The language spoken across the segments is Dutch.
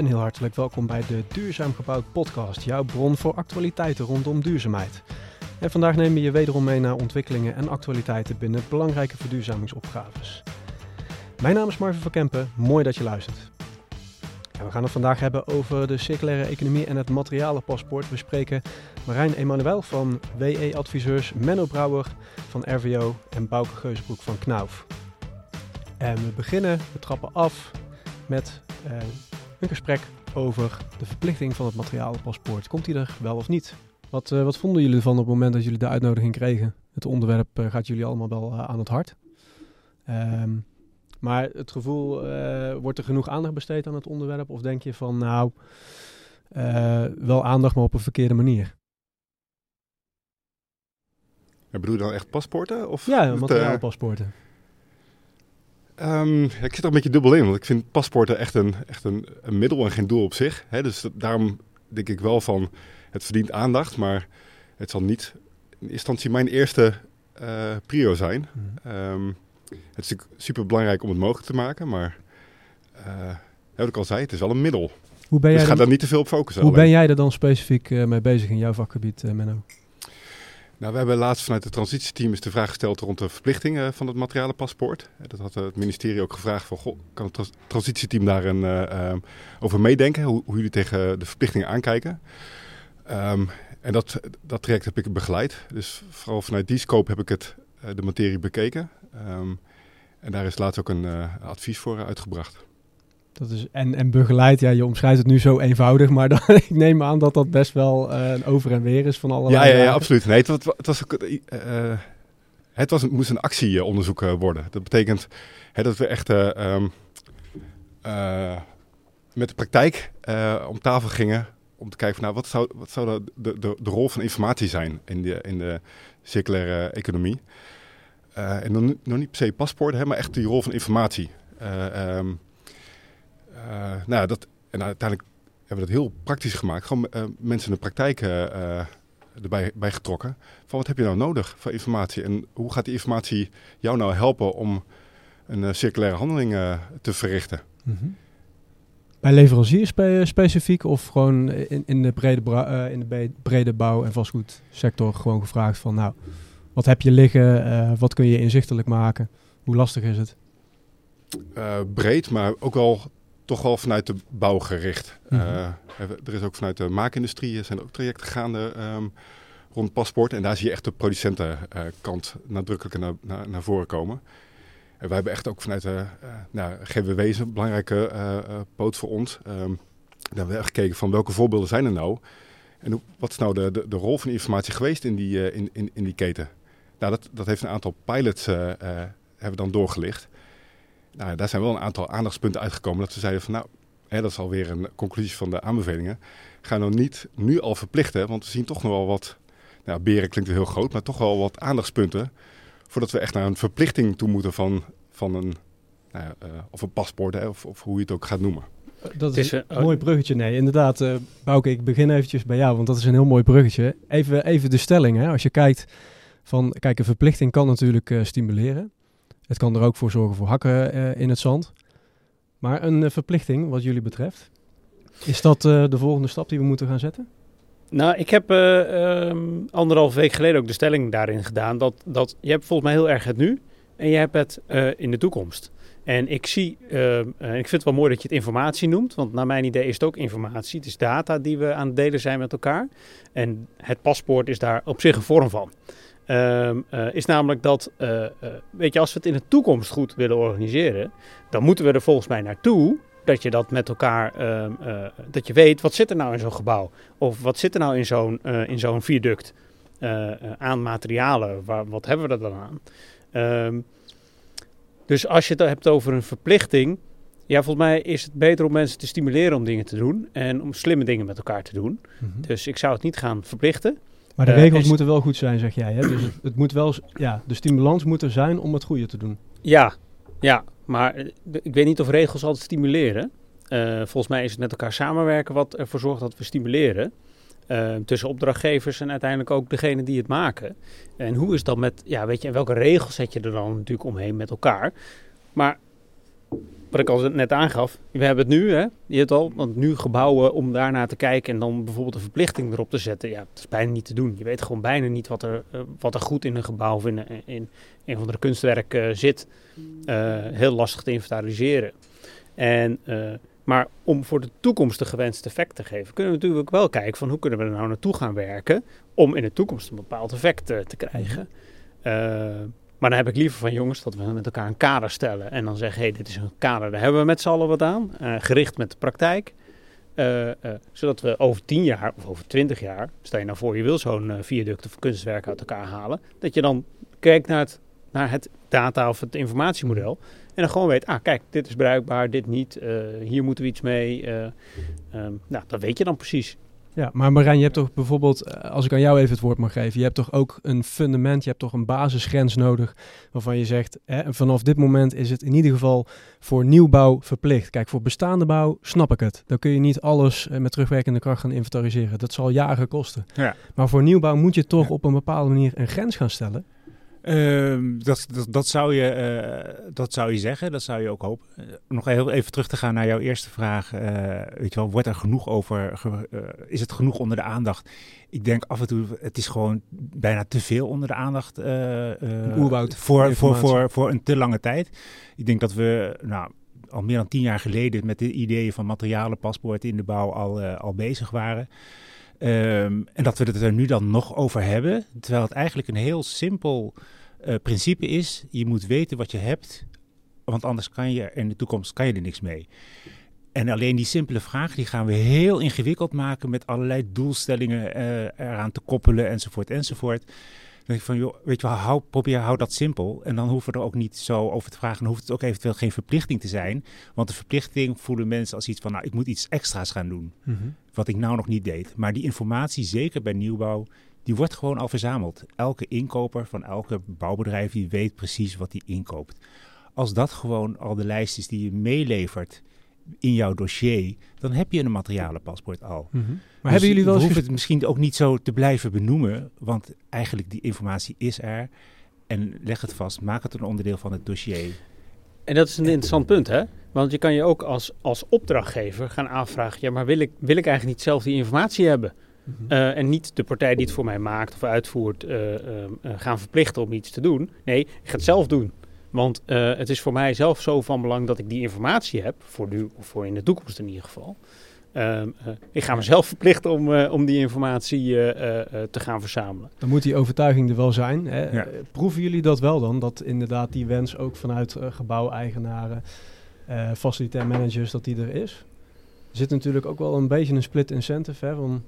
Een heel hartelijk welkom bij de Duurzaam Gebouwd podcast, jouw bron voor actualiteiten rondom duurzaamheid. En vandaag nemen we je wederom mee naar ontwikkelingen en actualiteiten binnen belangrijke verduurzamingsopgaves. Mijn naam is Marvin van Kempen, mooi dat je luistert. we gaan het vandaag hebben over de circulaire economie en het materialenpaspoort. We spreken Marijn Emanuel van WE Adviseurs, Menno Brouwer van RVO en Bouke Geuzebroek van Knauf. En we beginnen, we trappen af met uh, een gesprek over de verplichting van het materialenpaspoort. Komt die er wel of niet? Wat, uh, wat vonden jullie van op het moment dat jullie de uitnodiging kregen? Het onderwerp uh, gaat jullie allemaal wel aan het hart. Um, maar het gevoel, wordt er genoeg aandacht besteed aan het onderwerp? Of denk je van, nou, wel aandacht, maar op een verkeerde manier? Ja, bedoel je dan echt paspoorten? Of ja, materiaalpaspoorten. Um, ik zit er een beetje dubbel in, want ik vind paspoorten echt een, echt een, een middel en geen doel op zich. Hè? Dus daarom denk ik wel van, het verdient aandacht, maar het zal niet in instantie mijn eerste uh, prio zijn. Mm. Um, het is natuurlijk super belangrijk om het mogelijk te maken, maar uh, wat ik al zei, het is wel een middel. Hoe ben dus jij dus ga daar niet te veel op focussen. Hoe alleen. ben jij er dan specifiek uh, mee bezig in jouw vakgebied, Menno? Nou, we hebben laatst vanuit het transitieteam is de vraag gesteld rond de verplichtingen van het materialenpaspoort. Dat had het ministerie ook gevraagd van, kan het transitieteam daar een, uh, over meedenken? Hoe, jullie tegen de verplichtingen aankijken? Um, en dat, dat traject heb ik begeleid. Dus vooral vanuit die scope heb ik het, de materie bekeken. Um, en daar is laatst ook een advies voor uitgebracht. Dat is, en, en begeleid, ja, je omschrijft het nu zo eenvoudig, maar dan, ik neem aan dat dat best wel uh, een over en weer is van allerlei... Ja, ja, ja absoluut. Nee, het, was, het, was, uh, het was, moest een actieonderzoek worden. Dat betekent hè, dat we echt um, met de praktijk om tafel gingen om te kijken van, nou, wat zou, wat zou de, de, de, de rol van informatie zijn in de, in de circulaire economie. en dan nog niet per se paspoort, hè, maar echt die rol van informatie. Um, uh, nou, dat, en uiteindelijk hebben we dat heel praktisch gemaakt. Gewoon uh, mensen in de praktijk uh, erbij bij getrokken. Van wat heb je nou nodig voor informatie? En hoe gaat die informatie jou nou helpen om een circulaire handeling te verrichten? Mm -hmm. Bij leveranciers spe specifiek of gewoon in, in, de brede in de brede bouw- en vastgoedsector gewoon gevraagd van nou, wat heb je liggen? wat kun je inzichtelijk maken? Hoe lastig is het? breed, maar ook wel toch wel vanuit de bouw gericht. Mm er is ook vanuit de maakindustrie zijn ook trajecten gaande um, rond paspoort. En daar zie je echt de producentenkant uh, nadrukkelijk naar, naar, naar, voren komen. En wij hebben echt ook vanuit de uh, nou, GWW een belangrijke uh, poot voor ons. Um, daar hebben we echt gekeken van welke voorbeelden zijn er nou? En hoe, wat is nou de, de, de, rol van informatie geweest in die, in, in, in die keten? Nou, dat, dat heeft een aantal pilots hebben dan doorgelicht. Nou, daar zijn wel een aantal aandachtspunten uitgekomen. Dat we zeiden van nou, hè, dat is alweer een conclusie van de aanbevelingen. Ga nou niet nu al verplichten, want we zien toch nog wel wat. Nou, beren klinkt heel groot, maar toch wel wat aandachtspunten. Voordat we echt naar een verplichting toe moeten van, van een, nou ja, uh, of een paspoort, hè, of, of hoe je het ook gaat noemen. Dat is, een mooi bruggetje. Nee, inderdaad, uh, Bouke, ik begin eventjes bij jou, want dat is een heel mooi bruggetje. Even, even de stelling, hè. Als je kijkt van, kijk, een verplichting kan natuurlijk uh, stimuleren. Het kan er ook voor zorgen voor hakken uh, in het zand. Maar een uh, verplichting wat jullie betreft, is dat uh, de volgende stap die we moeten gaan zetten? Nou, ik heb um, anderhalf week geleden ook de stelling daarin gedaan dat, dat je hebt volgens mij heel erg het nu en je hebt het in de toekomst. En ik zie, ehm, ik vind het wel mooi dat je het informatie noemt, want naar mijn idee is het ook informatie. Het is data die we aan het delen zijn met elkaar. En het paspoort is daar op zich een vorm van. Um, uh, is namelijk dat, uh, uh, weet je, als we het in de toekomst goed willen organiseren, dan moeten we er volgens mij naartoe dat je dat met elkaar, um, dat je weet wat zit er nou in zo'n gebouw of wat zit er nou in zo'n in zo'n viaduct aan materialen, waar, wat hebben we er dan aan? Um, dus als je het hebt over een verplichting, ja, volgens mij is het beter om mensen te stimuleren om dingen te doen en om slimme dingen met elkaar te doen. Mm -hmm. Dus ik zou het niet gaan verplichten. Maar de uh, regels moeten wel goed zijn, zeg jij. Hè? Dus het, het, moet wel, ja, de stimulans moet er zijn om het goede te doen. Ja, ja, maar eh, ik weet niet of regels altijd stimuleren. Uh, volgens mij is het met elkaar samenwerken wat ervoor zorgt dat we stimuleren. Uh, tussen opdrachtgevers en uiteindelijk ook degene die het maken. En hoe is dat met, ja, weet je, en welke regels zet je er dan natuurlijk omheen met elkaar? Maar wat ik al net aangaf, we hebben het nu, hè, je hebt al, want nu gebouwen om daarna te kijken en dan bijvoorbeeld een verplichting erop te zetten, ja, dat is bijna niet te doen. Je weet gewoon bijna niet wat er, eh, wat er goed in een gebouw of in, in een van de kunstwerken zit. Uh, heel lastig te inventariseren. En, maar om voor de toekomst de gewenste effect te geven, kunnen we natuurlijk wel kijken van hoe kunnen we er nou naartoe gaan werken om in de toekomst een bepaald effect te krijgen. Maar dan heb ik liever van jongens dat we met elkaar een kader stellen. En dan zeggen, hé, hey, dit is een kader, daar hebben we met z'n allen wat aan. Uh, gericht met de praktijk. Uh, uh, zodat we over tien jaar of over twintig jaar, stel je nou voor je wil zo'n viaduct of kunstwerk uit elkaar halen. Dat je dan kijkt naar het, naar het data of het informatiemodel. En dan gewoon weet, ah kijk, dit is bruikbaar, dit niet. hier moeten we iets mee. Um, nou, dat weet je dan precies. Ja, maar Marijn, je hebt toch bijvoorbeeld, eh, als ik aan jou even het woord mag geven, je hebt toch ook een fundament, je hebt toch een basisgrens nodig waarvan je zegt, hè, vanaf dit moment is het in ieder geval voor nieuwbouw verplicht. Kijk, voor bestaande bouw snap ik het. Dan kun je niet alles eh, met terugwerkende kracht gaan inventariseren. Dat zal jaren kosten. Ja. Maar voor nieuwbouw moet je toch op een bepaalde manier een grens gaan stellen. Ehm, dat, dat, dat, zou je, uh, dat zou je zeggen, dat zou je ook hopen. Uh, nog heel even terug te gaan naar jouw eerste vraag. Uh, weet je wel, wordt er genoeg over, is het genoeg onder de aandacht? Ik denk af en toe, het is gewoon bijna te veel onder de aandacht voor, voor, voor, voor een te lange tijd. Ik denk dat we, nou, al meer dan tien jaar geleden met de ideeën van materialenpaspoort in de bouw al, al bezig waren. Um, en dat we het er nu dan nog over hebben, terwijl het eigenlijk een heel simpel uh, principe is. Je moet weten wat je hebt, want anders kan je in de toekomst kan je er niks mee. En alleen die simpele vraag, die gaan we heel ingewikkeld maken met allerlei doelstellingen uh, eraan te koppelen enzovoort enzovoort denk ik van, joh, weet je wel, hou, probeer, hou dat simpel. En dan hoeven we er ook niet zo over te vragen. Dan hoeft het ook eventueel geen verplichting te zijn. Want de verplichting voelen mensen als iets van, nou, ik moet iets extra's gaan doen. Mhm. Wat ik nou nog niet deed. Maar die informatie, zeker bij nieuwbouw, die wordt gewoon al verzameld. Elke inkoper van elke bouwbedrijf, die weet precies wat hij inkoopt. Als dat gewoon al de lijst is die je meelevert in jouw dossier, dan heb je een materialenpaspoort al. Mm -hmm. Maar hebben jullie wel eens... hoeven het misschien ook niet zo te blijven benoemen, want eigenlijk die informatie is er. En leg het vast, maak het een onderdeel van het dossier. En dat is een interessant punt, hè? Want je kan je ook als, als opdrachtgever gaan aanvragen: ja, maar wil ik, wil ik eigenlijk niet zelf die informatie hebben? Mm -hmm. uh, en niet de partij die het voor mij maakt of uitvoert uh, uh, gaan verplichten om iets te doen. Nee, ik ga het zelf doen. Want uh, het is voor mij zelf zo van belang dat ik die informatie heb, voor nu of voor in de toekomst in ieder geval. Uh, uh, ik ga mezelf verplichten om, om die informatie te gaan verzamelen. Dan moet die overtuiging er wel zijn. Hè? Ja. proeven jullie dat wel dan? Dat inderdaad die wens ook vanuit gebouweigenaren, facilitair managers, dat die er is? Er zit natuurlijk ook wel een beetje een split incentive hè, van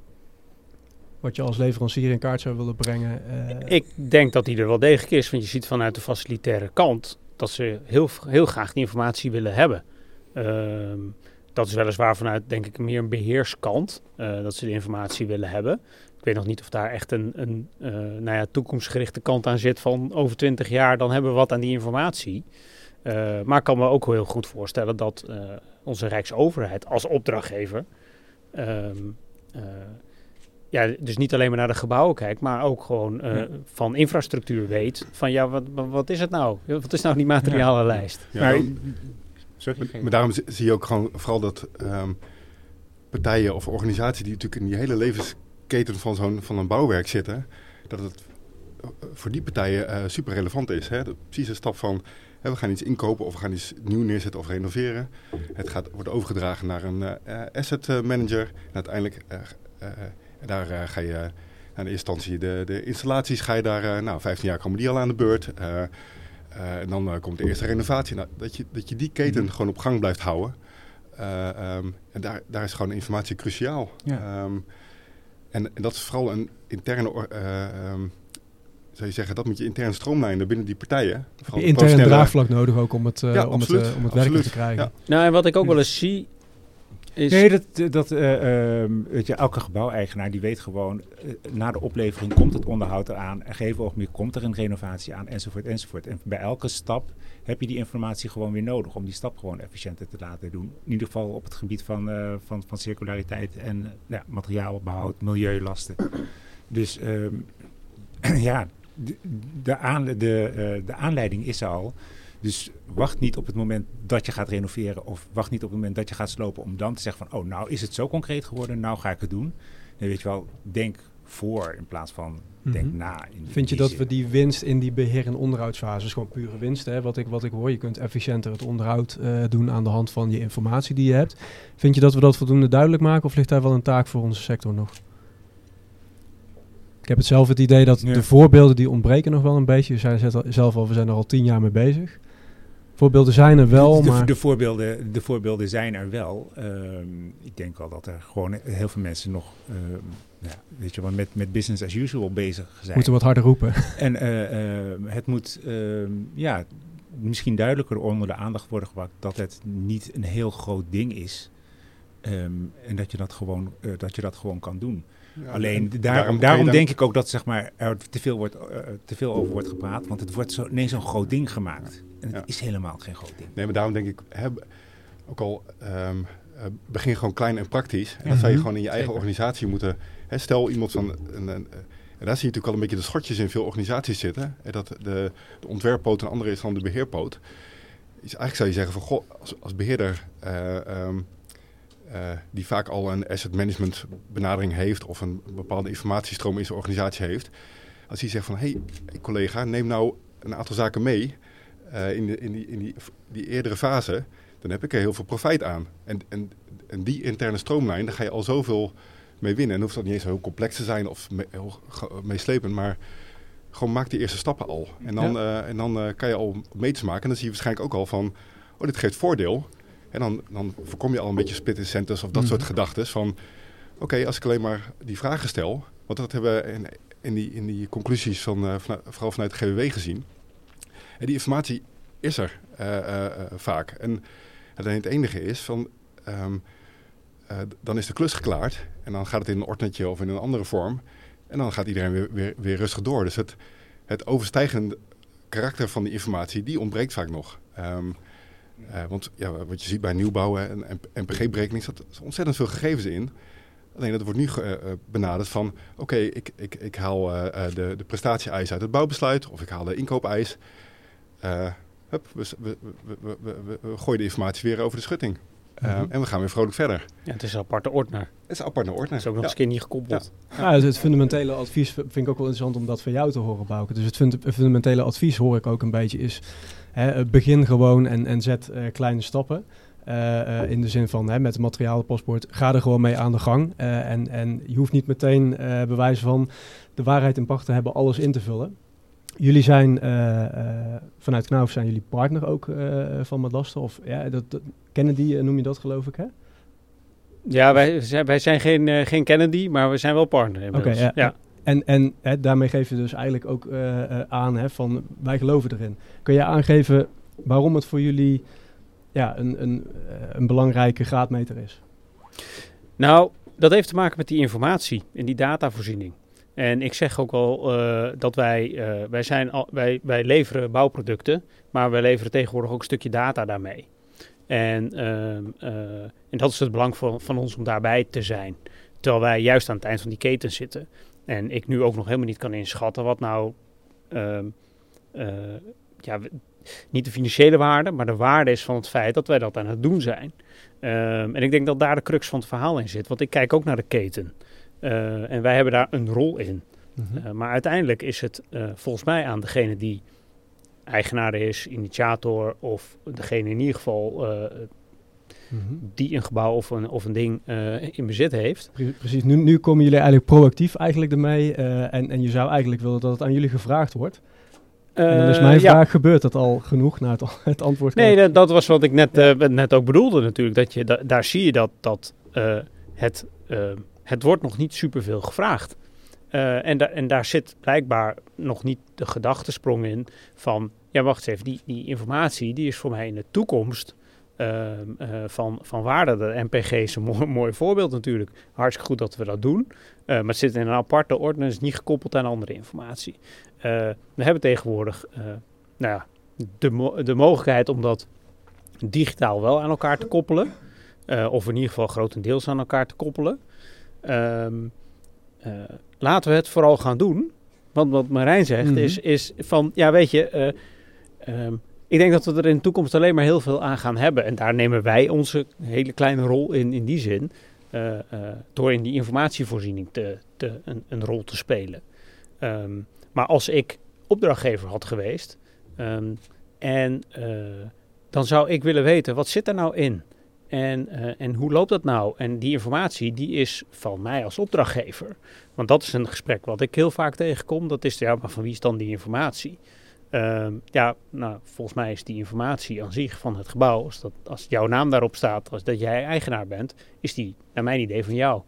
wat je als leverancier in kaart zou willen brengen? Uh... Ik denk dat die er wel degelijk is, want je ziet vanuit de facilitaire kant dat ze heel, heel graag die informatie willen hebben. Uh, dat is weliswaar vanuit, denk ik, meer een beheerskant, uh, dat ze de informatie willen hebben. Ik weet nog niet of daar echt een, een uh, nou ja, toekomstgerichte kant aan zit van over twintig jaar, dan hebben we wat aan die informatie. maar ik kan me ook heel goed voorstellen dat onze Rijksoverheid als opdrachtgever ehm, ja, dus niet alleen maar naar de gebouwen kijkt, maar ook gewoon uh, van infrastructuur weet. Van ja, wat, wat is het nou? Wat is nou die materialenlijst? Ja. Maar, sorry, maar, daarom zie je ook gewoon vooral dat um, partijen of organisaties die natuurlijk in die hele levensketen van zo'n van een bouwwerk zitten, dat het voor die partijen uh, super relevant is. Hè? De, precies de stap van hè, we gaan iets inkopen of we gaan iets nieuw neerzetten of renoveren. Het gaat, wordt overgedragen naar een uh, asset manager. En uiteindelijk en daar uh, ga je aan de eerste instantie de, de installaties, ga je daar, uh, nou 15 jaar komen die al aan de beurt. Uh, en dan komt de eerste renovatie. Nou, dat, je, dat je die keten mhm. gewoon op gang blijft houden. Um, en daar, daar is gewoon informatie cruciaal. Ja. Um, en, en, dat is vooral een interne um, zou je zeggen, dat moet je intern stroomlijnen binnen die partijen. Heb je intern draagvlak nodig ook om het, ja, om absoluut, het, om het werken te krijgen. Ja. Nou, en wat ik ook wel eens zie, Nee, dat, dat uh, je, elke gebouweigenaar die weet gewoon, uh, na de oplevering komt het onderhoud eraan, er gegeven ogenblik komt er een renovatie aan, enzovoort, enzovoort. En bij elke stap heb je die informatie gewoon weer nodig om die stap gewoon efficiënter te laten doen. In ieder geval op het gebied van, uh, van, van circulariteit en ja, materiaalbehoud, milieulasten. Dus um, ja, de, de, aan, de, de aanleiding is al. Dus wacht niet op het moment dat je gaat renoveren of wacht niet op het moment dat je gaat slopen om dan te zeggen van, oh, nou is het zo concreet geworden, nou ga ik het doen. Nee, weet je wel, denk voor in plaats van denk Mhm. na. In Vind je dat zin. we die winst in die beheer- en onderhoudsfase, is gewoon pure winst, hè, wat, ik, wat ik hoor, je kunt efficiënter het onderhoud eh, doen aan de hand van je informatie die je hebt. Vind je dat we dat voldoende duidelijk maken of ligt daar wel een taak voor onze sector nog? Ik heb het zelf het idee dat de voorbeelden die ontbreken nog wel een beetje. Je zei zelf al, we zijn er al tien jaar mee bezig. Voorbeelden zijn er wel, de, maar... de, voorbeelden, de voorbeelden zijn er wel. Ehm, ik denk wel dat er gewoon heel veel mensen nog ehm, ja, weet je wel, met, met business as usual bezig zijn. moeten wat harder roepen. En eh, eh, het moet ehm, ja, misschien duidelijker onder de aandacht worden gebracht dat het niet een heel groot ding is. Ehm, en dat je dat gewoon, eh, dat je dat gewoon kan doen. Ja, Alleen en daarom, daarom dan- denk ik ook dat zeg maar, er te veel, wordt, eh, te veel over wordt gepraat. Want het wordt zo, ineens zo'n groot ding gemaakt. En het Ja. is helemaal geen groot ding. Nee, maar daarom denk ik, hè, ook al ehm, eh, begin gewoon klein en praktisch. En dat zou je gewoon in je eigen Zeker. organisatie moeten. Hè, stel iemand van. Een, een, en daar zie je natuurlijk al een beetje de schotjes in veel organisaties zitten. Hè, dat de, de ontwerppoot een andere is dan de beheerpoot. Dus eigenlijk zou je zeggen van goh, als, als beheerder. eh, ehm, eh, die vaak al een asset management benadering heeft of een bepaalde informatiestroom in zijn organisatie heeft. Als hij zegt van hé hey, collega, neem nou een aantal zaken mee eh, in, de, in, die, in die, die eerdere fase, dan heb ik er heel veel profijt aan. En, en, en die interne stroomlijn, daar ga je al zoveel mee winnen. En dan hoeft dat niet eens heel complex te zijn of me- heel meeslepend, maar gewoon maak die eerste stappen al. En dan, eh, en dan eh, kan je al meters maken en dan zie je waarschijnlijk ook al van, oh dit geeft voordeel. En dan, dan voorkom je al een beetje split incentives of dat Mhm. soort gedachten van, oké, als ik alleen maar die vragen stel, want dat hebben we in, in, die, in die conclusies van, vooral vanuit de GWW gezien. Die informatie is er eh, eh, eh, vaak. En het enige is van, ehm, eh, dan is de klus geklaard en dan gaat het in een ordnetje of in een andere vorm. En dan gaat iedereen weer, weer, weer rustig door. Dus het, het overstijgende karakter van die informatie, die ontbreekt vaak nog. Ehm, eh, want ja, wat je ziet bij nieuwbouw hè, en, en NPG-berekening, zat ontzettend veel gegevens in. Alleen dat wordt nu benaderd van, oké, ik, ik, ik haal de, de prestatie-eis uit het bouwbesluit of ik haal de inkoopeis. Hup, we, we, we, we, we- we gooien de informatie weer over de schutting. Eh, Mhm. En we gaan weer vrolijk verder. Ja, het is een aparte ordner. Het is een apart naar orde. Dat is ook nog Ja. eens een keer niet gekoppeld. Ja, het, het fundamentele advies vind ik ook wel interessant om dat van jou te horen, Bouke. Dus het funda- fundamentele advies hoor ik ook een beetje is... Hè, eh, begin gewoon en, en zet eh, kleine stappen. Eh, eh, in de zin van hè, met het materialenpaspoort, ga er gewoon mee aan de gang. Eh, en, en je hoeft niet meteen eh bewijs van de waarheid in pacht te hebben alles in te vullen. Jullie zijn eh, eh, vanuit Knauf zijn jullie partner ook eh, van Madaster. Of ja, dat, dat, Kennedy noem je dat geloof ik hè? Ja, wij zijn, wij zijn geen, geen Kennedy, maar we zijn wel partner. Oké, ja. ja. En, en hè, daarmee geef je dus eigenlijk ook aan hè, van wij geloven erin. Kun je aangeven waarom het voor jullie ja, een, een, een belangrijke graadmeter is? Nou, dat heeft te maken met die informatie en die datavoorziening. En ik zeg ook wel eh, dat wij, eh, wij, zijn al, wij, wij leveren bouwproducten, maar wij leveren tegenwoordig ook een stukje data daarmee. En, ehm, eh, en dat is het belang van, van ons om daarbij te zijn. Terwijl wij juist aan het eind van die keten zitten. En ik nu ook nog helemaal niet kan inschatten wat nou, ehm, eh, ja, niet de financiële waarde, maar de waarde is van het feit dat wij dat aan het doen zijn. Ehm, en ik denk dat daar de crux van het verhaal in zit. Want ik kijk ook naar de keten. Eh, en wij hebben daar een rol in. Mhm. Eh, maar uiteindelijk is het eh, volgens mij aan degene die eigenaar is, initiator of degene in ieder geval Mhm. die een gebouw of een, of een ding in bezit heeft. Pre- Precies, nu, nu komen jullie eigenlijk proactief eigenlijk ermee. en, en je zou eigenlijk willen dat het aan jullie gevraagd wordt. en dan is Eh, mijn ja. vraag, gebeurt dat al genoeg? Nou, het, het antwoord Nee, dat, dat was wat ik net, net ook bedoelde natuurlijk. Dat je, da- daar zie je dat, dat het, het wordt nog niet superveel gevraagd. Eh, en, en daar zit blijkbaar nog niet de gedachtesprong in van... Ja, wacht eens even, die, die informatie die is voor mij in de toekomst ehm, eh, van, van waarde. De NPG is een mooi, mooi voorbeeld natuurlijk. Hartstikke goed dat we dat doen. Eh, maar het zit in een aparte orde en is niet gekoppeld aan andere informatie. We hebben tegenwoordig nou ja, de, de mogelijkheid om dat digitaal wel aan elkaar te koppelen. Of in ieder geval grotendeels aan elkaar te koppelen. Ehm, eh, laten we het vooral gaan doen. Want wat Marijn zegt Mhm. is, is van, ja weet je, eh, ehm, ik denk dat we er in de toekomst alleen maar heel veel aan gaan hebben. En daar nemen wij onze hele kleine rol in, in die zin. Uh, uh, door in die informatievoorziening te, te, een, een rol te spelen. Um, maar als ik opdrachtgever had geweest. En dan zou ik willen weten, wat zit er nou in? En, en hoe loopt dat nou? En die informatie, die is van mij als opdrachtgever. Want dat is een gesprek wat ik heel vaak tegenkom. Dat is, ja, maar van wie is dan die informatie? Uh, ja, nou, volgens mij is die informatie aan zich van het gebouw, als, dat, als jouw naam daarop staat, als dat jij eigenaar bent, is die naar mijn idee van jou.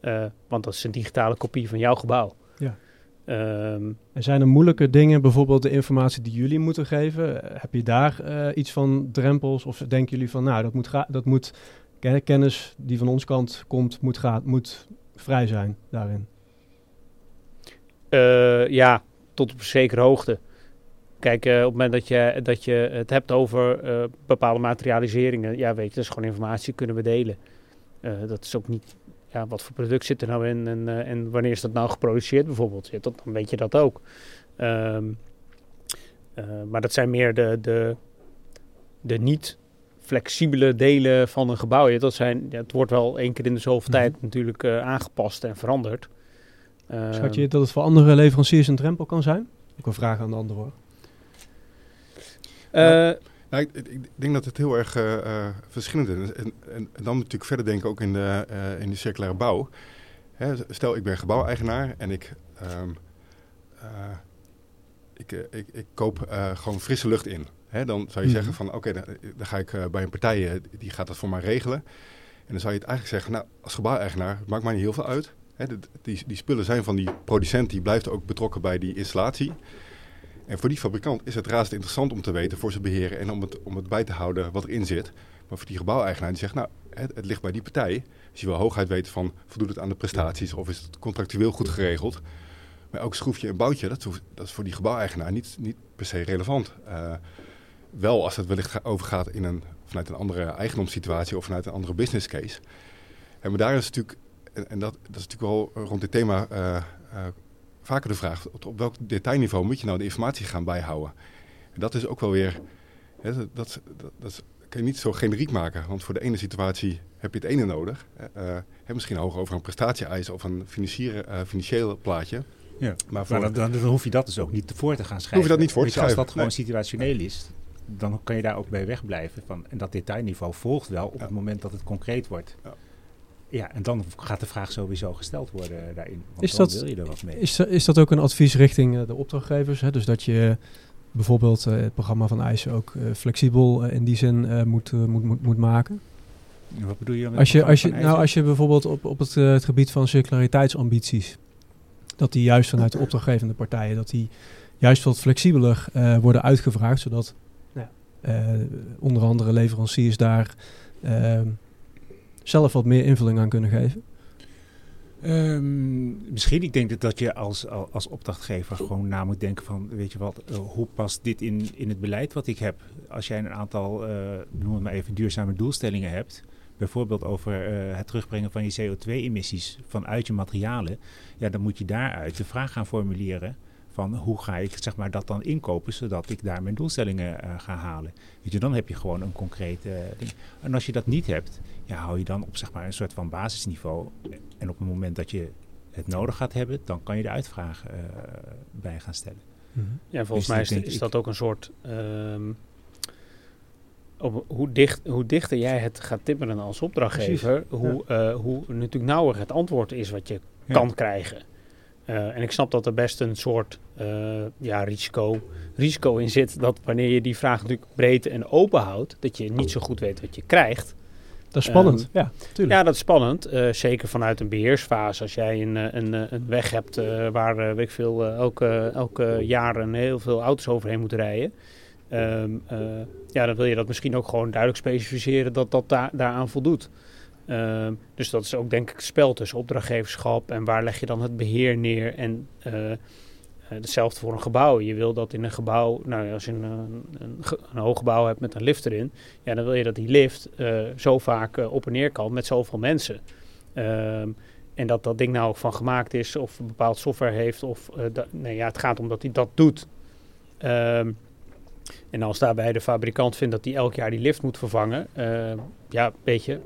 Uh, want dat is een digitale kopie van jouw gebouw. Um, en zijn er moeilijke dingen, bijvoorbeeld de informatie die jullie moeten geven? Heb je daar uh, iets van drempels? Of denken jullie van, nou, dat moet, dat moet kennis die van ons kant komt, moet, gaat, moet vrij zijn daarin? Uh, ja, tot op een zekere hoogte. Kijk, uh, op het moment dat je, dat je het hebt over uh, bepaalde materialiseringen, ja, weet je, dat is gewoon informatie kunnen we delen. Uh, dat is ook niet, ja, wat voor product zit er nou in en, en wanneer is dat nou geproduceerd bijvoorbeeld, ja, dat, dan weet je dat ook. Um, maar dat zijn meer de, de, de niet flexibele delen van een gebouw. Ja, dat zijn, ja, het wordt wel één keer in de zoveel mm -hmm. tijd natuurlijk aangepast en veranderd. Schat je dat het voor andere leveranciers een drempel kan zijn? Ik wil vragen aan de ander hoor. Uh, nou, ik, ik, denk dat het heel erg uh, uh, verschillend is. En, en, en, dan natuurlijk verder denken ook in de, in de circulaire bouw. Hè, stel, ik ben gebouweigenaar en ik, um, ik, ik, ik, koop gewoon frisse lucht in. Hè, dan zou je mm. zeggen van oké, okay, dan, dan, ga ik bij een partij, die gaat dat voor mij regelen. En dan zou je het eigenlijk zeggen, nou, als gebouweigenaar, het maakt mij niet heel veel uit. Hè, die, die spullen zijn van die producent, die blijft ook betrokken bij die installatie. En voor die fabrikant is het razend interessant om te weten voor zijn beheren en om het, om het bij te houden wat erin zit. Maar voor die gebouweigenaar die zegt, nou, het, het ligt bij die partij. Dus je wil hooguit weten van, voldoet het aan de prestaties of is het contractueel goed geregeld. Maar elk schroefje en boutje, dat, dat is voor die gebouweigenaar niet, niet per se relevant. Uh, wel als het wellicht overgaat in een, vanuit een andere eigendomssituatie of vanuit een andere business case. En daar is natuurlijk, en, dat, dat is natuurlijk wel rond dit thema uh, uh, vaker de vraag, op, welk detailniveau moet je nou de informatie gaan bijhouden? En dat is ook wel weer, hè, dat, dat, dat, dat, kan je niet zo generiek maken, want voor de ene situatie heb je het ene nodig. Uh, misschien hoog over een prestatie-eis of een uh, financieel plaatje. Ja, maar, voor, maar dan, dan, hoef je dat dus ook niet voor te gaan schrijven. Hoef je dat niet voor te schrijven. Als dat gewoon nee. situationeel is, dan kan je daar ook bij wegblijven. Van, en dat detailniveau volgt wel op ja. het moment dat het concreet wordt. Ja. Ja, en dan gaat de vraag sowieso gesteld worden daarin. Want is dat, wil je er wat mee. Is, is dat ook een advies richting uh, de opdrachtgevers? Hè? Dus dat je bijvoorbeeld uh, het programma van IJs ook uh, flexibel in die zin moet, moet, moet, moet maken? Wat bedoel je met als je, als je, nou, als je bijvoorbeeld op, op het, het gebied van circulariteitsambities, dat die juist vanuit de opdrachtgevende partijen, dat die juist wat flexibeler worden uitgevraagd, zodat nou, onder andere leveranciers daar zelf wat meer invulling aan kunnen geven? Um, misschien. Ik denk dat, dat je als, als opdrachtgever gewoon na moet denken van, weet je wat, uh, hoe past dit in, in het beleid wat ik heb? Als jij een aantal, uh, noem het maar even, duurzame doelstellingen hebt, bijvoorbeeld over uh, het terugbrengen van je CO2-emissies vanuit je materialen, ja, dan moet je daaruit de vraag gaan formuleren van hoe ga ik zeg maar, dat dan inkopen, zodat ik daar mijn doelstellingen uh, ga halen. Weet je, dan heb je gewoon een concreet uh, ding. En als je dat niet hebt, ja, hou je dan op zeg maar, een soort van basisniveau. En op het moment dat je het nodig gaat hebben, dan kan je de uitvraag uh, bij gaan stellen. Mm -hmm. Ja, volgens dus mij is, denk, is dat ook een soort... Um, op hoe, dicht, hoe dichter jij het gaat timmeren als opdrachtgever, hoe, ja. hoe natuurlijk nauwer het antwoord is wat je ja. kan krijgen. Uh, en ik snap dat er best een soort uh, ja, risico, risico in zit. Dat wanneer je die vraag natuurlijk breed en open houdt, dat je niet zo goed weet wat je krijgt. Dat is spannend, um, ja, tuurlijk. Ja, dat is spannend. Uh, zeker vanuit een beheersfase. Als jij een, een, een weg hebt waar, weet ik veel, elke, elke jaar een heel veel auto's overheen moeten rijden. Um, ja, dan wil je dat misschien ook gewoon duidelijk specificeren dat dat da daaraan voldoet. Uh, dus dat is ook denk ik het spel tussen opdrachtgeverschap en waar leg je dan het beheer neer. En uh, uh, hetzelfde voor een gebouw. Je wil dat in een gebouw, nou als je een, een, een, hoog gebouw hebt met een lift erin, ja, dan wil je dat die lift zo vaak op en neer kan met zoveel mensen. Ehm, en dat dat ding nou ook van gemaakt is of een bepaald software heeft. Of, nee, ja, het gaat om dat hij dat doet. Um, En als daarbij de fabrikant vindt dat hij elk jaar die lift moet vervangen, ja, weet je.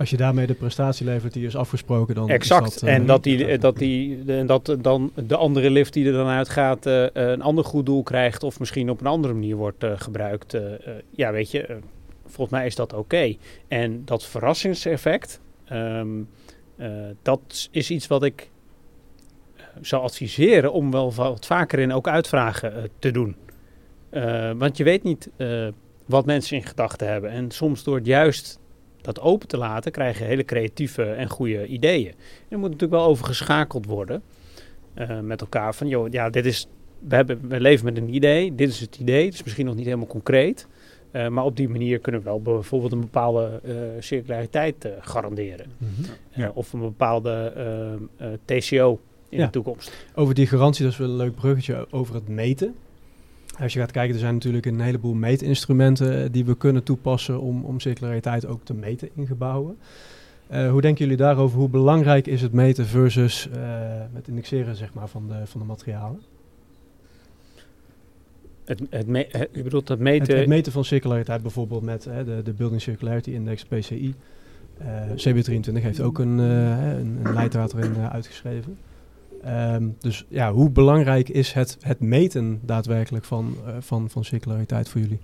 Als je daarmee de prestatie levert die is afgesproken, dan. Exact. Is dat, en dat, die, dat, die, dat dan de andere lift die er dan uitgaat, uh, een ander goed doel krijgt. of misschien op een andere manier wordt gebruikt. ja, weet je, volgens mij is dat oké. En dat verrassingseffect, um, dat is iets wat ik zou adviseren om wel wat vaker in ook uitvragen te doen. Want je weet niet wat mensen in gedachten hebben. En soms door het juist dat open te laten, krijg je hele creatieve en goede ideeën. En er moet natuurlijk wel over geschakeld worden uh, met elkaar. Van, joh, ja, dit is, we, hebben, we leven met een idee. Dit is het idee. Het is misschien nog niet helemaal concreet. maar op die manier kunnen we wel bijvoorbeeld een bepaalde circulariteit garanderen. Mm -hmm. ja. Of een bepaalde TCO in ja. de toekomst. Over die garantie, dat is wel een leuk bruggetje over het meten. Als je gaat kijken, er zijn natuurlijk een heleboel meetinstrumenten eh, die we kunnen toepassen om, om circulariteit ook te meten in gebouwen. Uh, hoe denken jullie daarover? Hoe belangrijk is het meten versus uh, het indexeren zeg maar, van, de, van de materialen? Het, het, me, het, je bedoelt het meten... Het, het, meten van circulariteit bijvoorbeeld met hè, de, de Building Circularity Index, PCI. Uh, CB23 heeft ook een, een, een leidraad erin uitgeschreven. Um, dus ja, hoe belangrijk is het, het meten daadwerkelijk van, uh, van, van circulariteit voor jullie?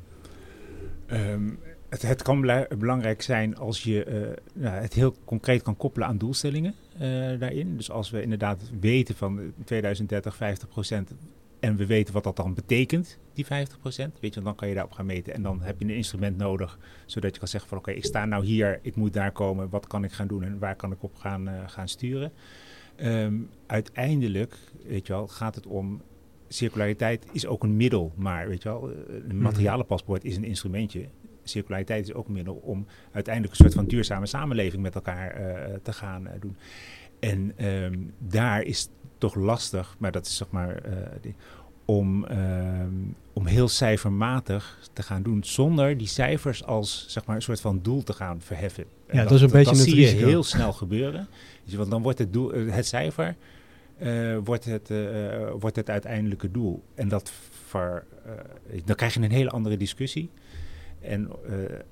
Um, het, het, kan belangrijk zijn als je nou, het heel concreet kan koppelen aan doelstellingen uh, daarin. Dus als we inderdaad weten van 2030 50 procent en we weten wat dat dan betekent, die 50 procent, weet je, dan kan je daarop gaan meten. En dan heb je een instrument nodig, zodat je kan zeggen van oké, ik sta nou hier, ik moet daar komen, wat kan ik gaan doen en waar kan ik op gaan, gaan sturen. Um, uiteindelijk, weet je wel, gaat het om circulariteit is ook een middel, maar weet je wel, een mhm. materialenpaspoort is een instrumentje. Circulariteit is ook een middel om uiteindelijk een soort van duurzame samenleving met elkaar uh, te gaan uh, doen. En um, daar is toch lastig, maar dat is zeg maar uh, die, om, um, om heel cijfermatig te gaan doen, zonder die cijfers als zeg maar een soort van doel te gaan verheffen. Ja, dat, dat, is een dat, beetje dat een zie risico. je heel snel gebeuren. Want dan wordt het, doel, het cijfer uh, wordt, het, uh, wordt het uiteindelijke doel. En dat ver, uh, dan krijg je een hele andere discussie. En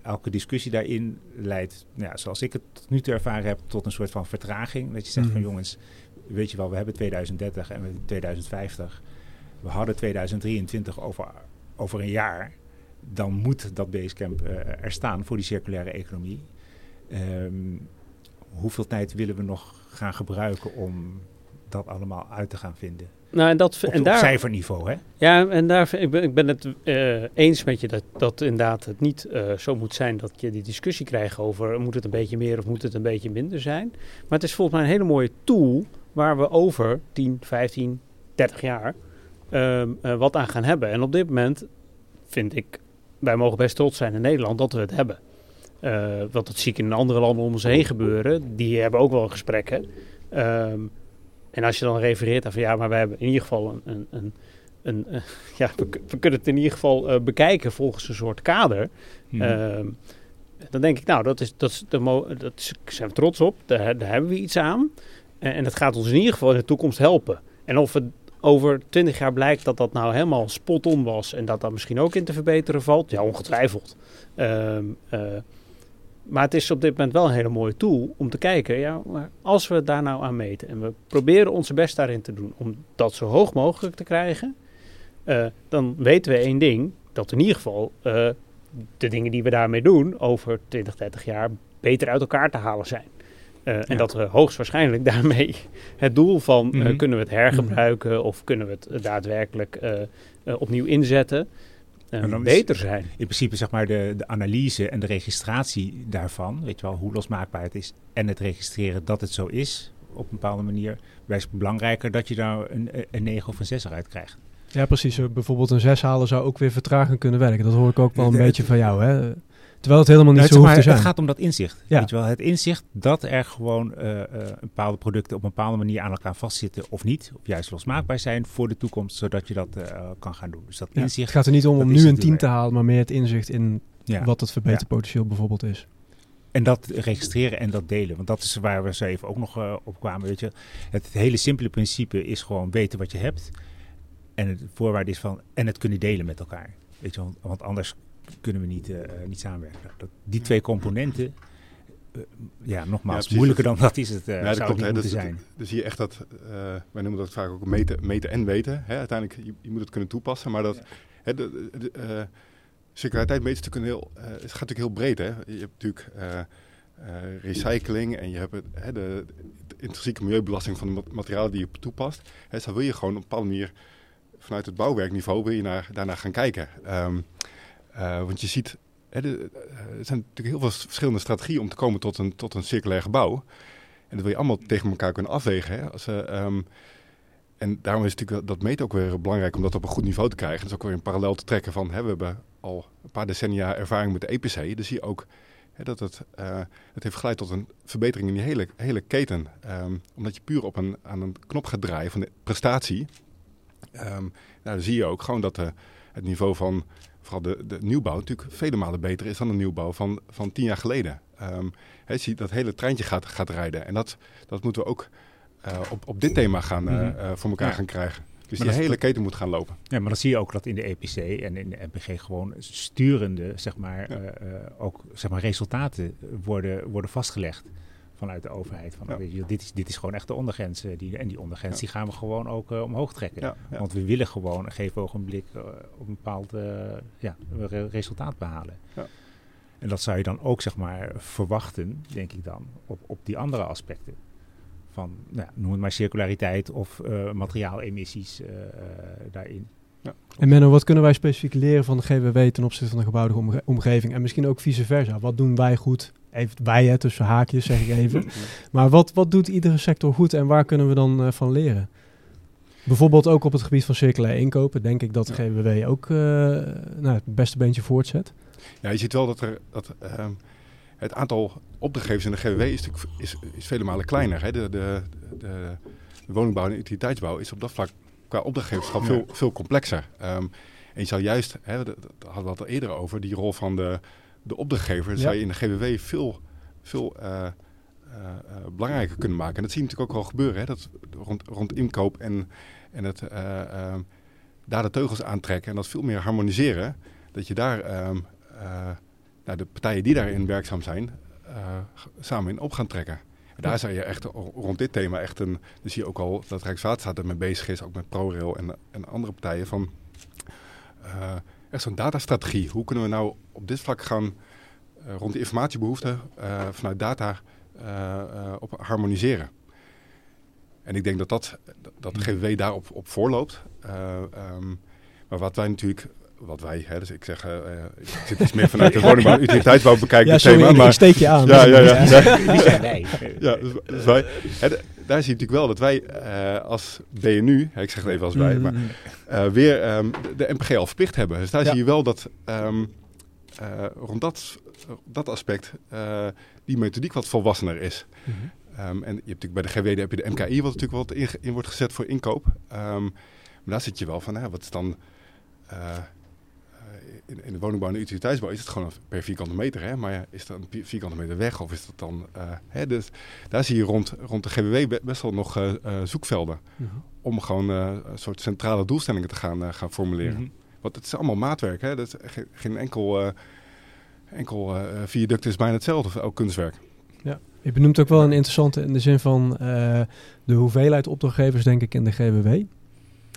elke discussie daarin leidt, nou ja, zoals ik het tot nu toe ervaren heb, tot een soort van vertraging. Dat je zegt mm -hmm. van jongens, weet je wel, we hebben 2030 en we hebben 2050. We hadden 2023 over, over een jaar. Dan moet dat Basecamp er staan voor die circulaire economie. Um, hoeveel tijd willen we nog gaan gebruiken om dat allemaal uit te gaan vinden? Nou, en dat, op, en daar, op cijferniveau, hè? Ja, en daar, ik, ben, ik ben het uh, eens met je dat, dat inderdaad het niet uh, zo moet zijn dat je die discussie krijgt over moet het een beetje meer of moet het een beetje minder zijn. Maar het is volgens mij een hele mooie tool waar we over 10, 15, 30 jaar wat aan gaan hebben. En op dit moment vind ik, wij mogen best trots zijn in Nederland dat we het hebben. Uh, want dat zie ik in andere landen om ons heen gebeuren. Die hebben ook wel gesprekken. Um, en als je dan refereert aan van ja, maar we hebben in ieder geval een. een, een, een uh, ja, we, we, kunnen het in ieder geval uh, bekijken volgens een soort kader. Hmm. Um, dan denk ik, nou, dat is, dat is, de dat is, zijn we trots op. Daar, daar hebben we iets aan. En, en dat gaat ons in ieder geval in de toekomst helpen. En of het over twintig jaar blijkt dat dat nou helemaal spot on was en dat dat misschien ook in te verbeteren valt, ja, ongetwijfeld. Um, uh, maar het is op dit moment wel een hele mooie tool om te kijken, ja, als we daar nou aan meten en we proberen onze best daarin te doen om dat zo hoog mogelijk te krijgen, uh, dan weten we één ding, dat in ieder geval uh, de dingen die we daarmee doen over 20, 30 jaar beter uit elkaar te halen zijn. Uh, ja. En dat we hoogstwaarschijnlijk daarmee het doel van mm -hmm. kunnen we het hergebruiken mm -hmm. of kunnen we het daadwerkelijk opnieuw inzetten. Uh, beter zijn. In principe zeg maar de, de analyse en de registratie daarvan, weet je wel, hoe losmaakbaar het is en het registreren dat het zo is op een bepaalde manier, wijst belangrijker dat je daar een, een 9 of een 6 eruit krijgt. Ja, precies. Bijvoorbeeld een 6 halen zou ook weer vertragend kunnen werken. Dat hoor ik ook wel een de, beetje van jou, hè? Terwijl het helemaal niet nou, zo hoeft maar, te zijn. Het gaat om dat inzicht. Ja. Weet je wel? Het inzicht dat er gewoon uh, bepaalde producten op een bepaalde manier aan elkaar vastzitten of niet. Of juist losmaakbaar zijn voor de toekomst, zodat je dat uh, kan gaan doen. Dus dat ja, inzicht. Het gaat er niet om om nu een 10 te halen, maar meer het inzicht in ja. wat het verbeterpotentieel bijvoorbeeld is. En dat registreren en dat delen. Want dat is waar we zo even ook nog uh, op kwamen. Weet je. Het hele simpele principe is gewoon weten wat je hebt. En het voorwaarde is van. En het kunnen delen met elkaar. Weet je, want, want anders kunnen we niet, eh, niet samenwerken. Dat, die twee componenten, eh, ja, nogmaals, moeilijker dan dat is het, eh Ja, dat zou klopt, het niet Dus, moeten zijn. dus zie je echt dat, eh, wij noemen dat vaak ook meten, meten en weten. Hè. Uiteindelijk, je, je moet het kunnen toepassen, maar dat, hè, de, de, eh, is natuurlijk een heel, eh, het gaat natuurlijk heel breed. Hè. Je hebt natuurlijk eh, eh, recycling en je hebt het, hè, de, de intrinsieke milieubelasting van de mat- materialen die je toepast. Hè, zo wil je gewoon op een bepaalde manier vanuit het bouwwerkniveau wil je naar, daarnaar gaan kijken. Ehm, eh, want je ziet, hè, eh, er zijn natuurlijk heel veel verschillende strategieën om te komen tot een, tot een circulair gebouw. En dat wil je allemaal tegen elkaar kunnen afwegen. Hè? Als, eh, ehm, en daarom is natuurlijk dat meten ook weer belangrijk om dat op een goed niveau te krijgen. Is ook weer een parallel te trekken van, hè, we hebben al een paar decennia ervaring met de EPC. Dus zie je ook hè, dat het, het heeft geleid tot een verbetering in die hele, hele keten. Ehm, omdat je puur op een, aan een knop gaat draaien van de prestatie. Ehm, nou, dan zie je ook gewoon dat de, het niveau van vooral de, de nieuwbouw natuurlijk vele malen beter is dan de nieuwbouw van, van tien jaar geleden. Ehm, hè, zie dat hele treintje gaat, gaat rijden. En dat, dat moeten we ook eh, op, op dit thema gaan, eh, Mhm. eh, voor elkaar Ja. gaan krijgen. Dus Maar die dat hele keten moet gaan lopen. Ja, maar dan zie je ook dat in de EPC en in de MPG gewoon sturende, zeg maar, Ja. eh, eh, ook zeg maar, resultaten worden, worden vastgelegd vanuit de overheid. Van, Ja. weet je, dit, is, dit is gewoon echt de ondergrens. eh, Die, en die ondergrens die gaan we gewoon ook eh, omhoog trekken. Want we willen gewoon een gegeven ogenblik eh, op een bepaald ja, re- resultaat behalen. Ja. En dat zou je dan ook zeg maar verwachten, denk ik dan, op, op die andere aspecten. Van, nou, ja, noem het maar circulariteit of materiaalemissies eh, daarin. En Menno, wat kunnen wij specifiek leren van de GWW ten opzichte van de gebouwde omge- omgeving? En misschien ook vice versa. Wat doen wij goed? Even wij, tussen haakjes zeg ik even. Maar wat, wat doet iedere sector goed en waar kunnen we dan eh, van leren? Bijvoorbeeld ook op het gebied van circulair inkopen. Denk ik dat de GWW ook eh, nou, het beste beentje voortzet. Ja, je ziet wel dat, er, dat ehm, het aantal opdrachtgevers in de GWW is, is, is vele malen kleiner. Hè. De, de, de, de woningbouw en utiliteitsbouw is op dat vlak qua opdrachtgeverschap Ja. veel, veel complexer. Ehm, en je zou juist, hè, hadden we het al eerder over, die rol van de, de opdrachtgever, Ja. zou je in de GWW veel, veel eh, eh, eh, belangrijker kunnen maken. En dat zie je natuurlijk ook wel gebeuren, hè, dat rond, rond inkoop en, en het, eh, ehm, daar de teugels aantrekken en dat veel meer harmoniseren. Dat je daar nou, de partijen die daarin werkzaam zijn, samen in op gaan trekken. Daar zou je echt rond dit thema echt een. Dan zie je ook al dat Rijkswaterstaat ermee bezig is, ook met ProRail en, en andere partijen. Van eh, echt zo'n datastrategie. Hoe kunnen we nou op dit vlak gaan eh, rond de informatiebehoeften eh, vanuit data op harmoniseren? En ik denk dat, dat, dat GWW daarop op voorloopt. Eh, ehm, maar wat wij natuurlijk, wat wij, hè, dus ik zeg, eh, eh, ik zit iets meer vanuit de woningbouw utiliteitsbouw bekijken Ja, het sorry, thema. ik, Maar ik steek je aan. Ja, ja, ja. Wie zijn wij? ja, dus, dus wij, hè, d- daar zie je natuurlijk wel dat wij eh, als BNU, hè, ik zeg het even als wij, Mm, maar mm, eh, weer ehm, de, de MPG al verplicht hebben. Dus daar Ja. zie je wel dat ehm, eh, rond dat, dat aspect die methodiek wat volwassener is. Mhm. Ehm, en je hebt natuurlijk bij de GWD heb je de MKI, wat natuurlijk wat in, in wordt gezet voor inkoop. Maar daar zit je wel van, hè, wat is dan... in, in de woningbouw en de utiliteitsbouw is het gewoon per vierkante meter. Hè? Maar ja, is dat een vierkante meter weg of is dat dan... eh, hè? Dus daar zie je rond, rond de be- best wel nog eh, eh, zoekvelden. Mhm. Om gewoon een soort centrale doelstellingen te gaan, gaan formuleren. Mhm. Want het is allemaal maatwerk. Hè? Dat is geen enkel, enkel viaduct is bijna hetzelfde elk kunstwerk. Je benoemt ook wel een interessante in de zin van de hoeveelheid opdrachtgevers, denk ik, in de GWW.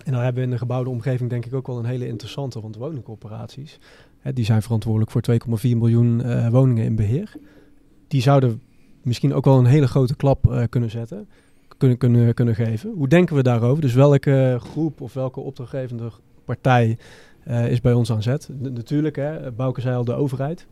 En dan hebben we in de gebouwde omgeving denk ik ook wel een hele interessante rond woningcorporaties. Hè, die zijn verantwoordelijk voor 2,4 miljoen eh, woningen in beheer. Die zouden misschien ook wel een hele grote klap eh, kunnen zetten, kunnen, kunnen, kunnen geven. Hoe denken we daarover? Dus welke groep of welke opdrachtgevende partij eh, is bij ons aan zet? Natuurlijk, hè, Bouke zei al, de overheid.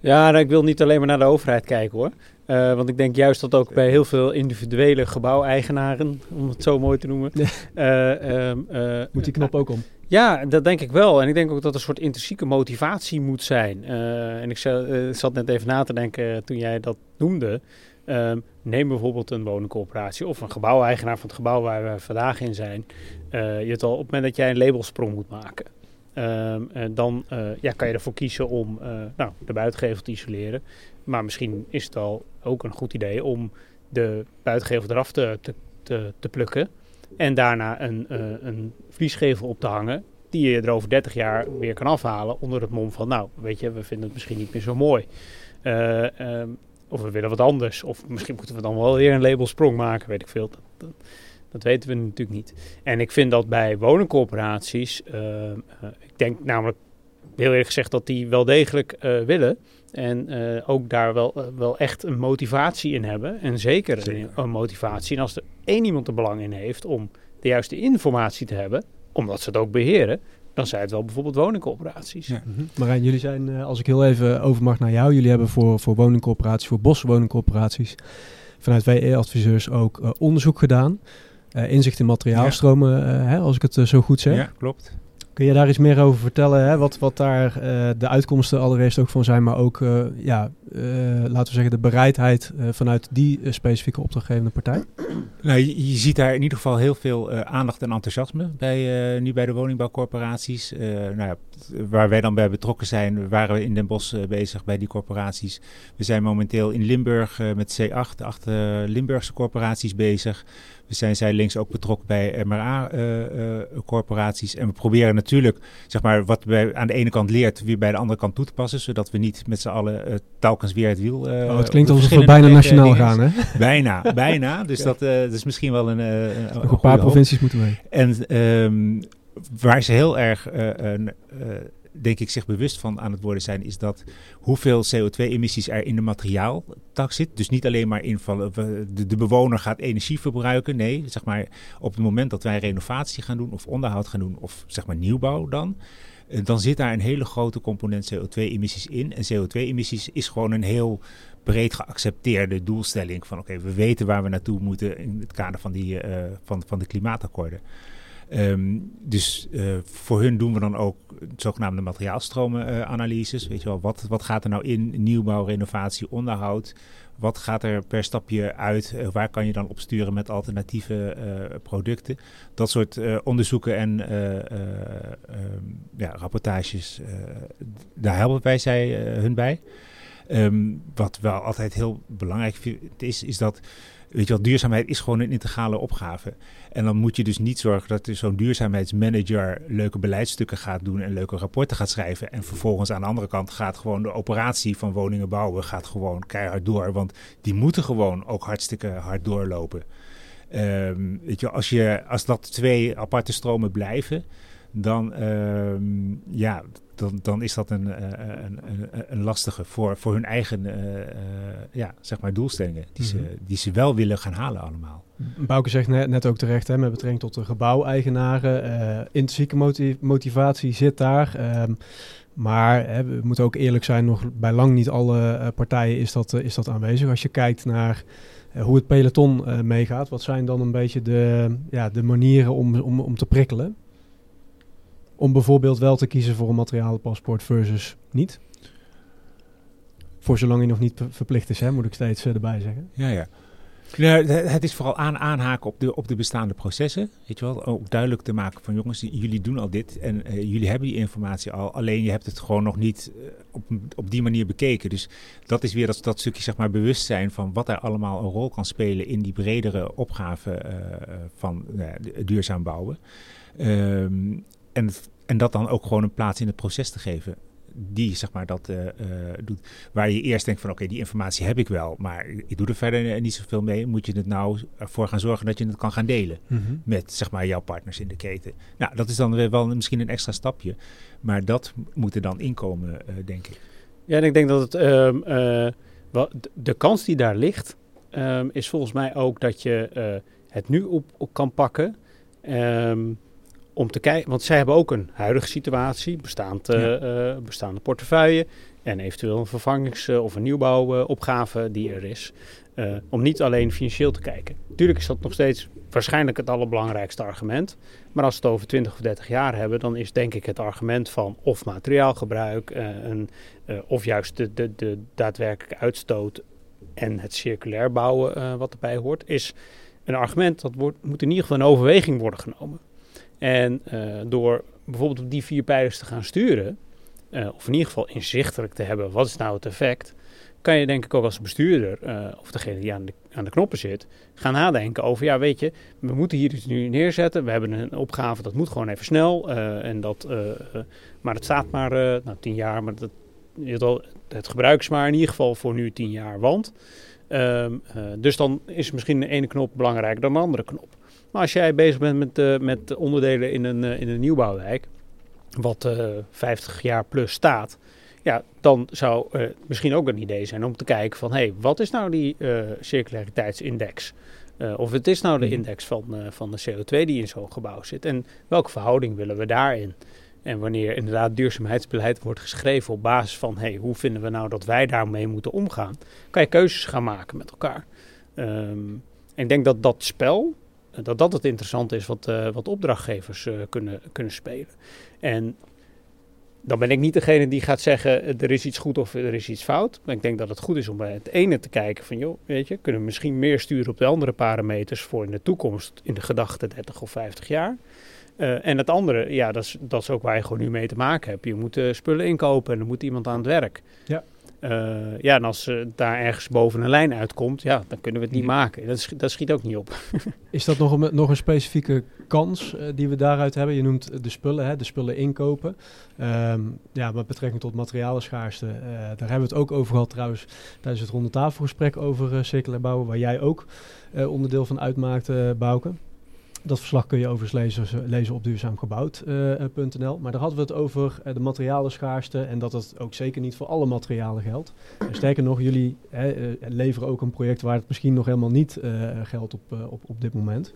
Ja, nou, ik wil niet alleen maar naar de overheid kijken hoor. Eh, want ik denk juist dat ook bij heel veel individuele gebouweigenaren, om het zo mooi te noemen. Eh, ehm, eh, Moet die knop ook om? Ja, dat denk ik wel. En ik denk ook dat er een soort intrinsieke motivatie moet zijn. En ik za- zat net even na te denken toen jij dat noemde. Ehm, neem bijvoorbeeld een woningcorporatie of een gebouweigenaar van het gebouw waar we vandaag in zijn. Je hebt al op het moment dat jij een labelsprong moet maken. Ehm, en dan eh, ja, kan je ervoor kiezen om eh, nou, de buitengevel te isoleren. Maar misschien is het al ook een goed idee om de buitengevel eraf te, te, te, plukken. En daarna een, eh, een vliesgevel op te hangen. die je er over 30 jaar weer kan afhalen onder het mom van, nou, weet je, we vinden het misschien niet meer zo mooi. Eh, ehm, of we willen wat anders. Of misschien moeten we dan wel weer een label sprong maken, weet ik veel. Dat, dat weten we natuurlijk niet. En ik vind dat bij woningcorporaties, ehm, eh, ik denk namelijk heel eerlijk gezegd dat die wel degelijk eh, willen. En eh, ook daar wel, eh, wel echt een motivatie in hebben. En zeker, Zeker. Een, een motivatie. En als er één iemand er belang in heeft om de juiste informatie te hebben, omdat ze het ook beheren, dan zijn het wel bijvoorbeeld woningcorporaties. Ja. Mhm. Marijn, jullie zijn, eh, als ik heel even over mag naar jou, jullie hebben voor, voor woningcorporaties, voor boswoningcorporaties, vanuit WE-adviseurs ook eh, onderzoek gedaan. Eh, inzicht in materiaalstromen, eh, hè, als ik het eh, zo goed zeg. Ja, klopt. Kun je daar iets meer over vertellen? Hè? Wat, wat daar de uitkomsten allereerst ook van zijn, maar ook ja, laten we zeggen de bereidheid vanuit die specifieke opdrachtgevende partij? Nou, je, je ziet daar in ieder geval heel veel aandacht en enthousiasme bij, nu bij de woningbouwcorporaties. Nou ja, waar wij dan bij betrokken zijn, waren we in Den Bosch bezig bij die corporaties. We zijn momenteel in Limburg met C8, de acht Limburgse corporaties bezig. We zijn zij links ook betrokken bij MRA-corporaties. en we proberen natuurlijk, zeg maar, wat we aan de ene kant leert, weer bij de andere kant toe te passen. Zodat we niet met z'n allen eh, telkens weer het wiel. eh, oh, het klinkt alsof we bijna nationaal gaan, hè? Bijna, bijna. Dus dat, eh, dat is misschien wel een, eh, een, Nog een paar hoop. provincies moeten mee. En ehm, waar ze heel erg, eh, een, eh, denk ik, zich bewust van aan het worden zijn, is dat hoeveel CO2-emissies er in de materiaaltak zit. Dus niet alleen maar in van eh, de, de bewoner gaat energie verbruiken. Nee, zeg maar op het moment dat wij renovatie gaan doen of onderhoud gaan doen of zeg maar nieuwbouw dan. eh, Dan zit daar een hele grote component CO2-emissies in. En CO2-emissies is gewoon een heel breed geaccepteerde doelstelling. Van oké, we weten waar we naartoe moeten in het kader van, die, eh, van, van de klimaatakkoorden. Ehm, dus eh, voor hun doen we dan ook zogenaamde materiaalstromenanalyses. Weet je wel, wat, wat gaat er nou in nieuwbouw, renovatie, onderhoud? Wat gaat er per stapje uit? Eh, waar kan je dan op sturen met alternatieve eh, producten? Dat soort onderzoeken en eh, eh, ehm, ja, rapportages, daar helpen wij zij hun bij. Ehm, wat wel altijd heel belangrijk is, is dat weet je wel, duurzaamheid is gewoon een integrale opgave. En dan moet je dus niet zorgen dat zo'n duurzaamheidsmanager leuke beleidsstukken gaat doen en leuke rapporten gaat schrijven. En vervolgens aan de andere kant gaat gewoon de operatie van woningen bouwen gaat gewoon keihard door. Want die moeten gewoon ook hartstikke hard doorlopen. Ehm, weet je, als, je, als dat twee aparte stromen blijven, dan, ehm, ja, dan, dan is dat een, eh, een, een, een lastige voor, voor hun eigen eh, eh, ja, zeg maar doelstellingen. Die, Mhm. ze, die ze wel willen gaan halen allemaal. Bouke zegt net, net ook terecht, hè, met betrekking tot de gebouweigenaren. eh intrinsieke moti- motivatie zit daar. ehm, maar hè, we moeten ook eerlijk zijn, nog bij lang niet alle eh, partijen is dat, eh, is dat aanwezig. Als je kijkt naar eh, hoe het peloton eh, meegaat, wat zijn dan een beetje de, ja, de manieren om, om, om te prikkelen? Om bijvoorbeeld wel te kiezen voor een materialenpaspoort versus niet? Voor zolang hij nog niet ver- verplicht is, hè, moet ik steeds eh, erbij zeggen. Ja, ja. Nou, het is vooral aan, aanhaken op de, op de bestaande processen. Weet je wel, ook duidelijk te maken van jongens, jullie doen al dit en eh, jullie hebben die informatie al. Alleen je hebt het gewoon nog niet eh, op, op die manier bekeken. Dus dat is weer dat, dat stukje zeg maar bewustzijn van wat er allemaal een rol kan spelen in die bredere opgave van duurzaam bouwen. Ehm, en, en dat dan ook gewoon een plaats in het proces te geven. Die zeg maar dat eh, eh, doet. Waar je eerst denkt van oké, die informatie heb ik wel, maar ik doe er verder niet zoveel mee. Moet je het nou ervoor gaan zorgen dat je het kan gaan delen met zeg maar jouw partners in de keten. Nou, dat is dan weer wel misschien een extra stapje. Maar dat moet er dan inkomen, eh, denk ik. Ja, en ik denk dat het, ehm, eh, wel, de kans die daar ligt, ehm, is volgens mij ook dat je het nu op, op kan pakken. ehm, om te kijken, want zij hebben ook een huidige situatie, bestaand, eh, eh, bestaande portefeuille en eventueel een vervangings- eh, of een nieuwbouwopgave die er is. om niet alleen financieel te kijken. Tuurlijk is dat nog steeds waarschijnlijk het allerbelangrijkste argument. Maar als we het over 20 of 30 jaar hebben, dan is denk ik het argument van of materiaalgebruik, een, of juist de, de, de daadwerkelijke uitstoot en het circulair bouwen wat erbij hoort, is een argument dat wordt, moet in ieder geval in overweging worden genomen. En eh, door bijvoorbeeld op die vier pijlers te gaan sturen, eh, of in ieder geval inzichtelijk te hebben wat is nou het effect, kan je denk ik ook als bestuurder, uh, of degene die aan de, aan de knoppen zit, gaan nadenken over, ja weet je, we moeten hier iets nu neerzetten. We hebben een opgave, dat moet gewoon even snel. En dat, maar het staat maar nou, tien jaar, maar dat, het gebruik maar in ieder geval voor nu tien jaar, want... Um, dus dan is misschien de ene knop belangrijker dan de andere knop. Maar als jij bezig bent met, uh, met onderdelen in een, uh, in een nieuwbouwwijk, wat 50 jaar plus staat, ja, dan zou misschien ook een idee zijn om te kijken van, hé, hey, wat is nou die circulariteitsindex? Uh, of het is nou de mhm. index van, van de CO2 die in zo'n gebouw zit. En welke verhouding willen we daarin? En wanneer inderdaad duurzaamheidsbeleid wordt geschreven op basis van, hé, hey, hoe vinden we nou dat wij daarmee moeten omgaan? Kan je keuzes gaan maken met elkaar. Um, en ik denk dat dat spel, dat dat het interessante is wat, wat opdrachtgevers kunnen, kunnen spelen. En dan ben ik niet degene die gaat zeggen er is iets goed of er is iets fout. Maar ik denk dat het goed is om bij het ene te kijken van joh, weet je, kunnen we misschien meer sturen op de andere parameters voor in de toekomst in de gedachte 30 of 50 jaar. En het andere, ja, dat is, dat is ook waar je gewoon nu mee te maken hebt. Je moet spullen inkopen en er moet iemand aan het werk. Ja. Uh, ja, en als uh, daar ergens boven een lijn uitkomt, ja, dan kunnen we het niet maken. Dat, schiet, dat schiet ook niet op. is dat nog een, nog een specifieke kans uh, die we daaruit hebben? Je noemt de spullen, hè, de spullen inkopen. Um, ja, met betrekking tot materialenschaarste, daar hebben we het ook over gehad trouwens tijdens het ronde tafelgesprek over circulair bouwen, waar jij ook onderdeel van uitmaakte, Bouke. Dat verslag kun je overigens lezen, op duurzaamgebouwd.nl. maar daar hadden we het over uh, de materialenschaarste en dat dat ook zeker niet voor alle materialen geldt. sterker nog, jullie uh, leveren ook een project waar het misschien nog helemaal niet geldt op, op, op dit moment.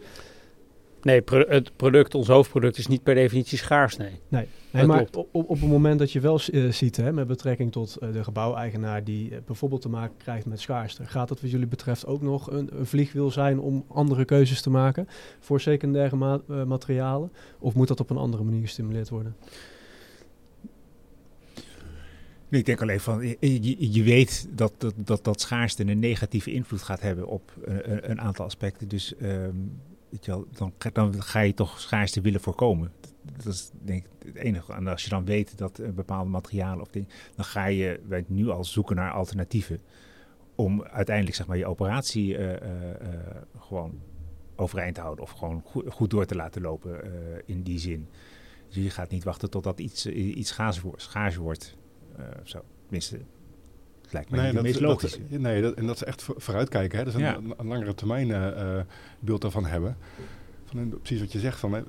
Nee, pro het product, ons hoofdproduct, is niet per definitie schaars, nee. Nee, nee maar op, op, op het moment dat je wel uh, ziet, hè, met betrekking tot uh, de gebouweigenaar die uh, bijvoorbeeld te maken krijgt met schaarste, gaat dat wat jullie betreft ook nog een, een vliegwiel zijn om andere keuzes te maken voor secundaire ma materialen? Of moet dat op een andere manier gestimuleerd worden? Nee, ik denk alleen van, je, je weet dat, dat, dat, dat schaarste een negatieve invloed gaat hebben op een, een aantal aspecten. Dus um, dan, ga je toch schaarste willen voorkomen. Dat is denk ik het enige. En als je dan weet dat bepaalde materialen of dingen, dan ga je nu al zoeken naar alternatieven. Om uiteindelijk zeg maar je operatie uh, uh, gewoon overeind te houden of gewoon goed, door te laten lopen in die zin. Dus je gaat niet wachten totdat iets, iets schaars, wordt. Tenminste, lijkt me nee, dat, meest logisch. nee, dat, en dat is echt vooruitkijken. Hè? Dus een, een, langere termijn uh, beeld daarvan hebben. Van, precies wat je zegt, van,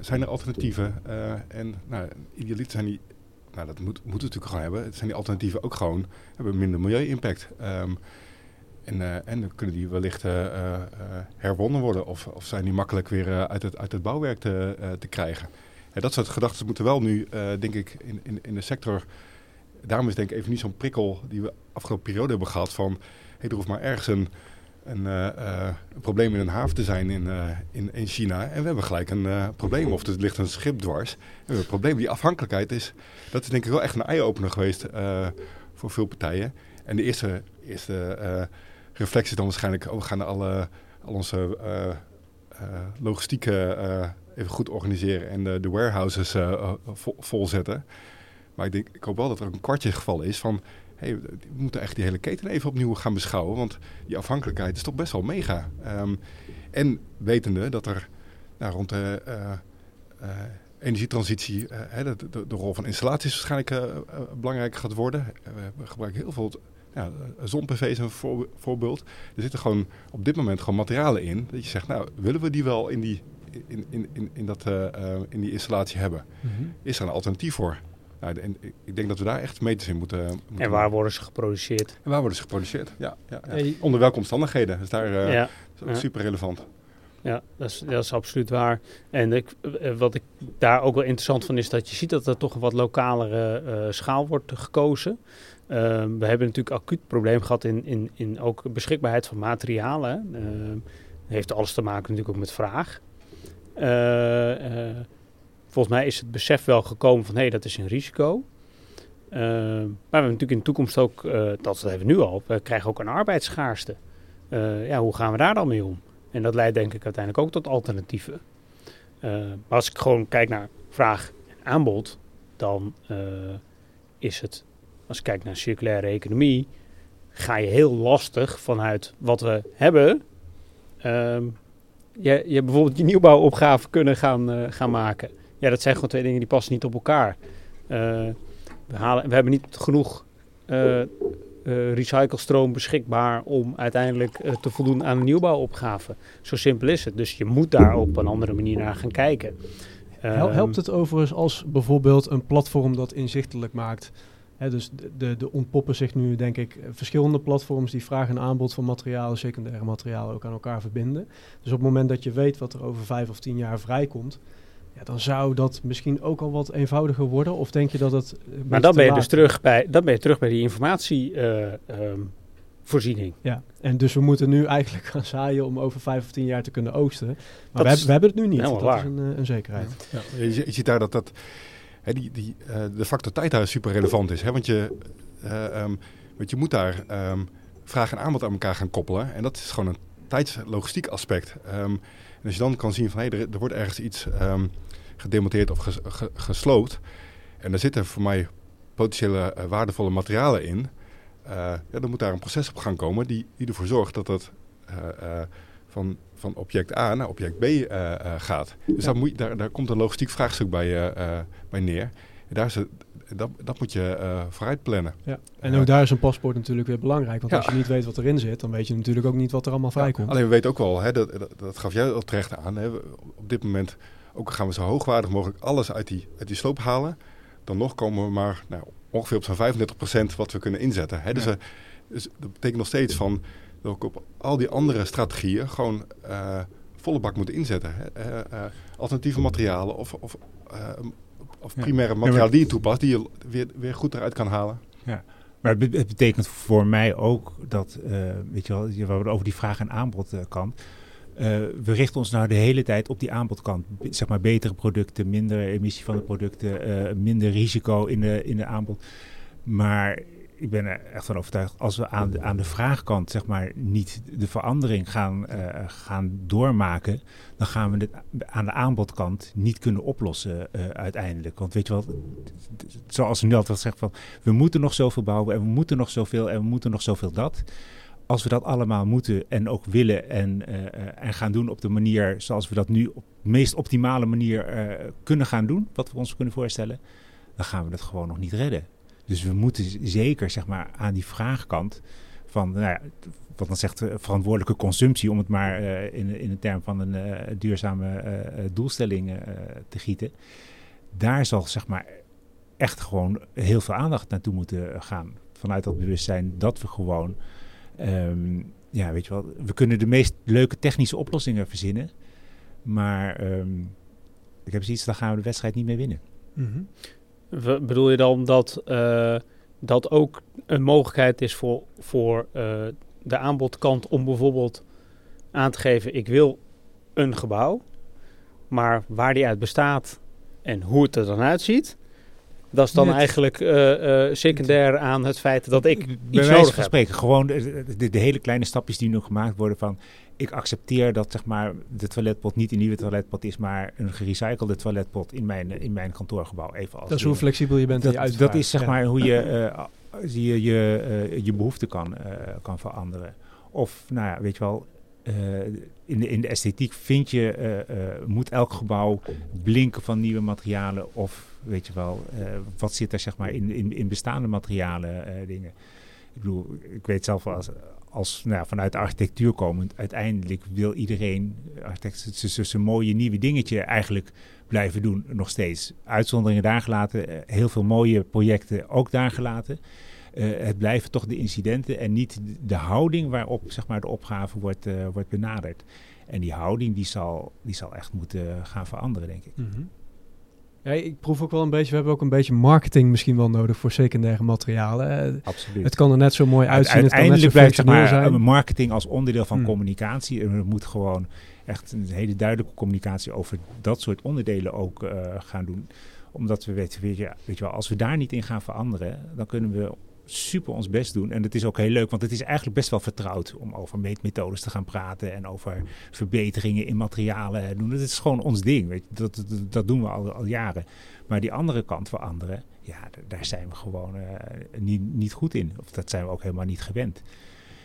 zijn er alternatieven? Uh, en nou, idealiter zijn die, nou, dat moet, moeten we natuurlijk gewoon hebben. Zijn die alternatieven ook gewoon, hebben minder milieu-impact. Um, en, uh, en dan kunnen die wellicht herwonnen worden. Of, of zijn die makkelijk weer uit, het, uit het bouwwerk te, te krijgen. Ja, dat soort gedachten moeten wel nu, denk ik, in, in, in de sector daarom is denk ik even niet zo'n prikkel die we afgelopen periode hebben gehad van... Hey, er hoeft maar ergens een, een, uh, een, probleem in een haven te zijn in, uh, in, in, China. En we hebben gelijk een probleem. Of er ligt een schip dwars. En een probleem. Die afhankelijkheid is... Dat is denk ik wel echt een eye-opener geweest voor veel partijen. En de eerste, eerste reflectie is dan waarschijnlijk... Oh, we gaan alle, al onze logistieke even goed organiseren. En de, de warehouses vol, volzetten. Maar ik, denk, ik hoop wel dat er een kwartje geval is van... Hey, we moeten echt die hele keten even opnieuw gaan beschouwen. Want die afhankelijkheid is toch best wel mega. Um, en wetende dat er nou, rond de uh, uh, energietransitie... Uh, de, de, de, rol van installaties waarschijnlijk belangrijk gaat worden. we gebruiken heel veel ja, zon-PV is een voor, voorbeeld. Er zitten gewoon op dit moment gewoon materialen in. Dat je zegt, nou, willen we die wel in die, in, in, in, in dat, uh, in die installatie hebben? Mm -hmm. Is er een alternatief voor? Nou, en ik denk dat we daar echt meters in moeten, moeten En waar worden ze geproduceerd? En waar worden ze geproduceerd? Ja, ja, ja. Onder welke omstandigheden? Dus daar uh, ja. is super relevant. Ja, dat is, dat is absoluut waar. En ik, eh, wat ik daar ook wel interessant van is dat je ziet dat er toch een wat lokalere uh, schaal wordt gekozen. Uh, we hebben natuurlijk acuut probleem gehad in, in, in ook beschikbaarheid van materialen. Uh, heeft alles te maken natuurlijk ook met vraag volgens mij is het besef wel gekomen van hé, hey, dat is een risico. Uh, maar we hebben natuurlijk in de toekomst ook, uh, dat hebben we nu al, we krijgen ook een arbeidsschaarste. Uh, ja, hoe gaan we daar dan mee om? En dat leidt denk ik uiteindelijk ook tot alternatieven. maar als ik gewoon kijk naar vraag en aanbod, dan is het, als ik kijk naar circulaire economie, ga je heel lastig vanuit wat we hebben. ehm, je, je bijvoorbeeld je nieuwbouwopgave kunnen gaan, eh, gaan maken. Ja, dat zijn gewoon twee dingen die passen niet op elkaar. Eh, we, halen, we hebben niet genoeg eh, eh, recyclestroom beschikbaar om uiteindelijk te voldoen aan een nieuwbouwopgave. Zo simpel is het. Dus je moet daar op een andere manier naar gaan kijken. Ehm, Helpt het overigens als bijvoorbeeld een platform dat inzichtelijk maakt? Hè, dus de, de, de ontpoppen zich nu, denk ik, verschillende platforms die vraag en aanbod van materialen, secundaire materialen ook aan elkaar verbinden. Dus op het moment dat je weet wat er over vijf of tien jaar vrijkomt, ja, dan zou dat misschien ook al wat eenvoudiger worden. Of denk je dat het. Maar dan ben je dus terug bij, dan ben je terug bij die informatievoorziening. Ja, en dus we moeten nu eigenlijk gaan zaaien om over vijf of tien jaar te kunnen oogsten. Maar Dat we, hebben, we hebben het nu niet. helemaal dat waar. is een, eh, een zekerheid. Ja, je, zie- je ziet daar dat, dat hè, die, die, eh, de factor tijd daar super relevant is. Hè? Want, je, eh, ehm, want je moet daar ehm, vraag en aanbod aan elkaar gaan koppelen. En dat is gewoon een tijdslogistiek aspect. Ehm, en als je dan kan zien van hé, er, er wordt ergens iets ehm, gedemonteerd of ges, ge- gesloopt. En er zitten voor mij potentiële eh, waardevolle materialen in. eh, ja, dan moet daar een proces op gaan komen die, die ervoor zorgt dat het eh, van, van object A naar object B gaat. Dus Ja. daar, moet je, daar, daar komt een logistiek vraagstuk bij, bij neer. En daar is het, dat, dat moet je eh, vooruit plannen. Ja. En Ja. ook daar is een paspoort natuurlijk weer belangrijk. Want Ja. als je niet weet wat erin zit, dan weet je natuurlijk ook niet wat er allemaal vrijkomt. Alleen we weten ook wel, hè, dat, dat, dat gaf jij al terecht aan. Hè, op dit moment ook gaan we zo hoogwaardig mogelijk alles uit die, uit die sloop halen. Dan nog komen we maar nou, ongeveer op zo'n 35% wat we kunnen inzetten. Hè. Dus, Ja. eh, dus dat betekent nog steeds van dat we op al die andere strategieën gewoon eh, volle bak moeten inzetten. Hè. Alternatieve materialen of, of, of Ja. primaire materialen die je toepast, die je weer, weer goed eruit kan halen. Maar het be- het betekent voor mij ook dat, eh, weet je wel, je- we hebben over die vraag- en aanbodkant. Eh, we richten ons nou de hele tijd op die aanbodkant. B- Zeg maar betere producten, minder emissie van de producten, eh, minder risico in de, in de aanbod. Maar ik ben er echt van overtuigd, als we aan de, aan de vraagkant zeg maar niet de verandering gaan, eh, gaan doormaken, dan gaan we het aan de aanbodkant niet kunnen oplossen eh, uiteindelijk. Want weet je wel, zoals nu altijd zegt van, we moeten nog zoveel bouwen en we moeten nog zoveel en we moeten nog zoveel dat. Als we dat allemaal moeten en ook willen en, eh, en gaan doen op de manier zoals we dat nu op de meest optimale manier kunnen gaan doen, wat we ons kunnen voorstellen, dan gaan we dat gewoon nog niet redden. Dus we moeten zeker zeg maar, aan die vraagkant van, nou ja, wat dan zegt eh, verantwoordelijke consumptie, om het maar eh, in, in de term van een eh, duurzame doelstelling te gieten. Daar zal zeg maar echt gewoon heel veel aandacht naartoe moeten gaan. Vanuit dat bewustzijn dat we gewoon, ehm, ja, weet je wel, we kunnen de meest leuke technische oplossingen verzinnen. Maar ehm, ik heb zoiets, daar gaan we de wedstrijd niet mee winnen. Mhm. Bedoel je dan dat eh, dat ook een mogelijkheid is voor, voor eh, de aanbodkant om bijvoorbeeld aan te geven: ik wil een gebouw, maar waar die uit bestaat en hoe het er dan uitziet, dat is dan Net. eigenlijk eh, eh, secundair aan het feit dat ik Bij iets wijze nodig van heb. spreken, gewoon de, de, de hele kleine stapjes die nu gemaakt worden van... ik accepteer dat zeg maar, de toiletpot niet een nieuwe toiletpot is... maar een gerecyclede toiletpot in mijn, in mijn kantoorgebouw. Even als Dat is hoe flexibel je bent dat, je dat is zeg Ja. maar hoe je, eh, zie je je, eh, je behoefte kan, eh, kan veranderen. Of, nou ja, weet je wel, eh, in, de, in de esthetiek vind je, eh, eh, moet elk gebouw blinken van nieuwe materialen. Of, weet je wel, eh, wat zit er zeg maar in, in, in bestaande materialen eh, dingen. Ik bedoel, ik weet zelf wel als, als nou vanuit de architectuur komend, uiteindelijk wil iedereen, architect, z- z- zijn mooie nieuwe dingetje eigenlijk blijven doen, nog steeds. Uitzonderingen daar gelaten, eh, heel veel mooie projecten ook daar gelaten. Eh, het blijven toch de incidenten en niet de- houding waarop zeg maar, de opgave wordt, eh, wordt benaderd. En die houding die zal, die zal echt moeten gaan veranderen, denk ik. Mhm. Ja, ik proef ook wel een beetje, we hebben ook een beetje marketing misschien wel nodig voor secundaire materialen. Eh, Absoluut. Het kan er net zo mooi uitzien, het kan net zo Uiteindelijk blijft zeg functioneel maar, zijn. marketing als onderdeel van Hmm. communicatie. Er moet gewoon echt een hele duidelijke communicatie over dat soort onderdelen ook eh, gaan doen. Omdat we weten, weet je, weet je wel, als we daar niet in gaan veranderen, dan kunnen we super ons best doen. En het is ook heel leuk, want het is eigenlijk best wel vertrouwd om over meetmethodes te gaan praten en over verbeteringen in materialen doen. Dat is gewoon ons ding. Weet je. Dat, dat, doen we al, jaren. Maar die andere kant voor anderen, ja, daar zijn we gewoon uh, niet, niet goed in. Of dat zijn we ook helemaal niet gewend.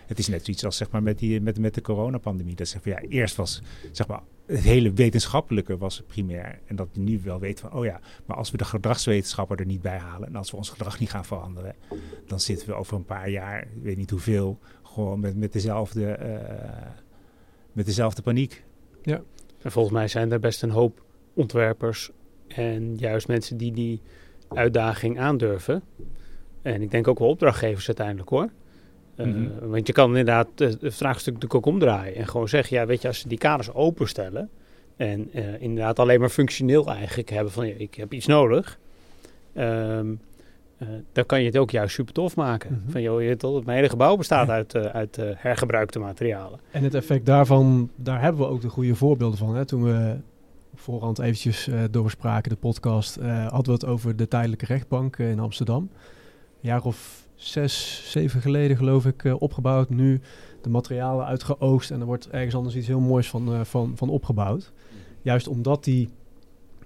Het is net zoiets als zeg maar, met, die, met, met de coronapandemie. Dat zeg van, ja, eerst was zeg maar, het hele wetenschappelijke was primair. En dat je nu wel weet van, oh ja, maar als we de gedragswetenschappen er niet bij halen... en als we ons gedrag niet gaan veranderen... dan zitten we over een paar jaar, ik weet niet hoeveel... gewoon met, met, dezelfde, uh, met dezelfde paniek. Ja. En volgens mij zijn er best een hoop ontwerpers... en juist mensen die die uitdaging aandurven. En ik denk ook wel opdrachtgevers uiteindelijk hoor... Uh, Want je kan inderdaad het vraagstuk natuurlijk ook omdraaien. En gewoon zeggen, ja, weet je, als ze die kaders openstellen. En uh, inderdaad alleen maar functioneel eigenlijk hebben van, ja, ik heb iets nodig. Um, uh, dan kan je het ook juist super tof maken. Mm -hmm. Van, joh, je, tot, mijn hele gebouw bestaat uit, uit hergebruikte materialen. En het effect daarvan, daar hebben we ook de goede voorbeelden van. Hè? Toen we voorhand eventjes doorspraken, de podcast, hadden we het over de tijdelijke rechtbank in Amsterdam. Een jaar of zes, zeven geleden geloof ik uh, opgebouwd. Nu de materialen uitgeoogst en er wordt ergens anders iets heel moois van, uh, van, van opgebouwd. Juist omdat die,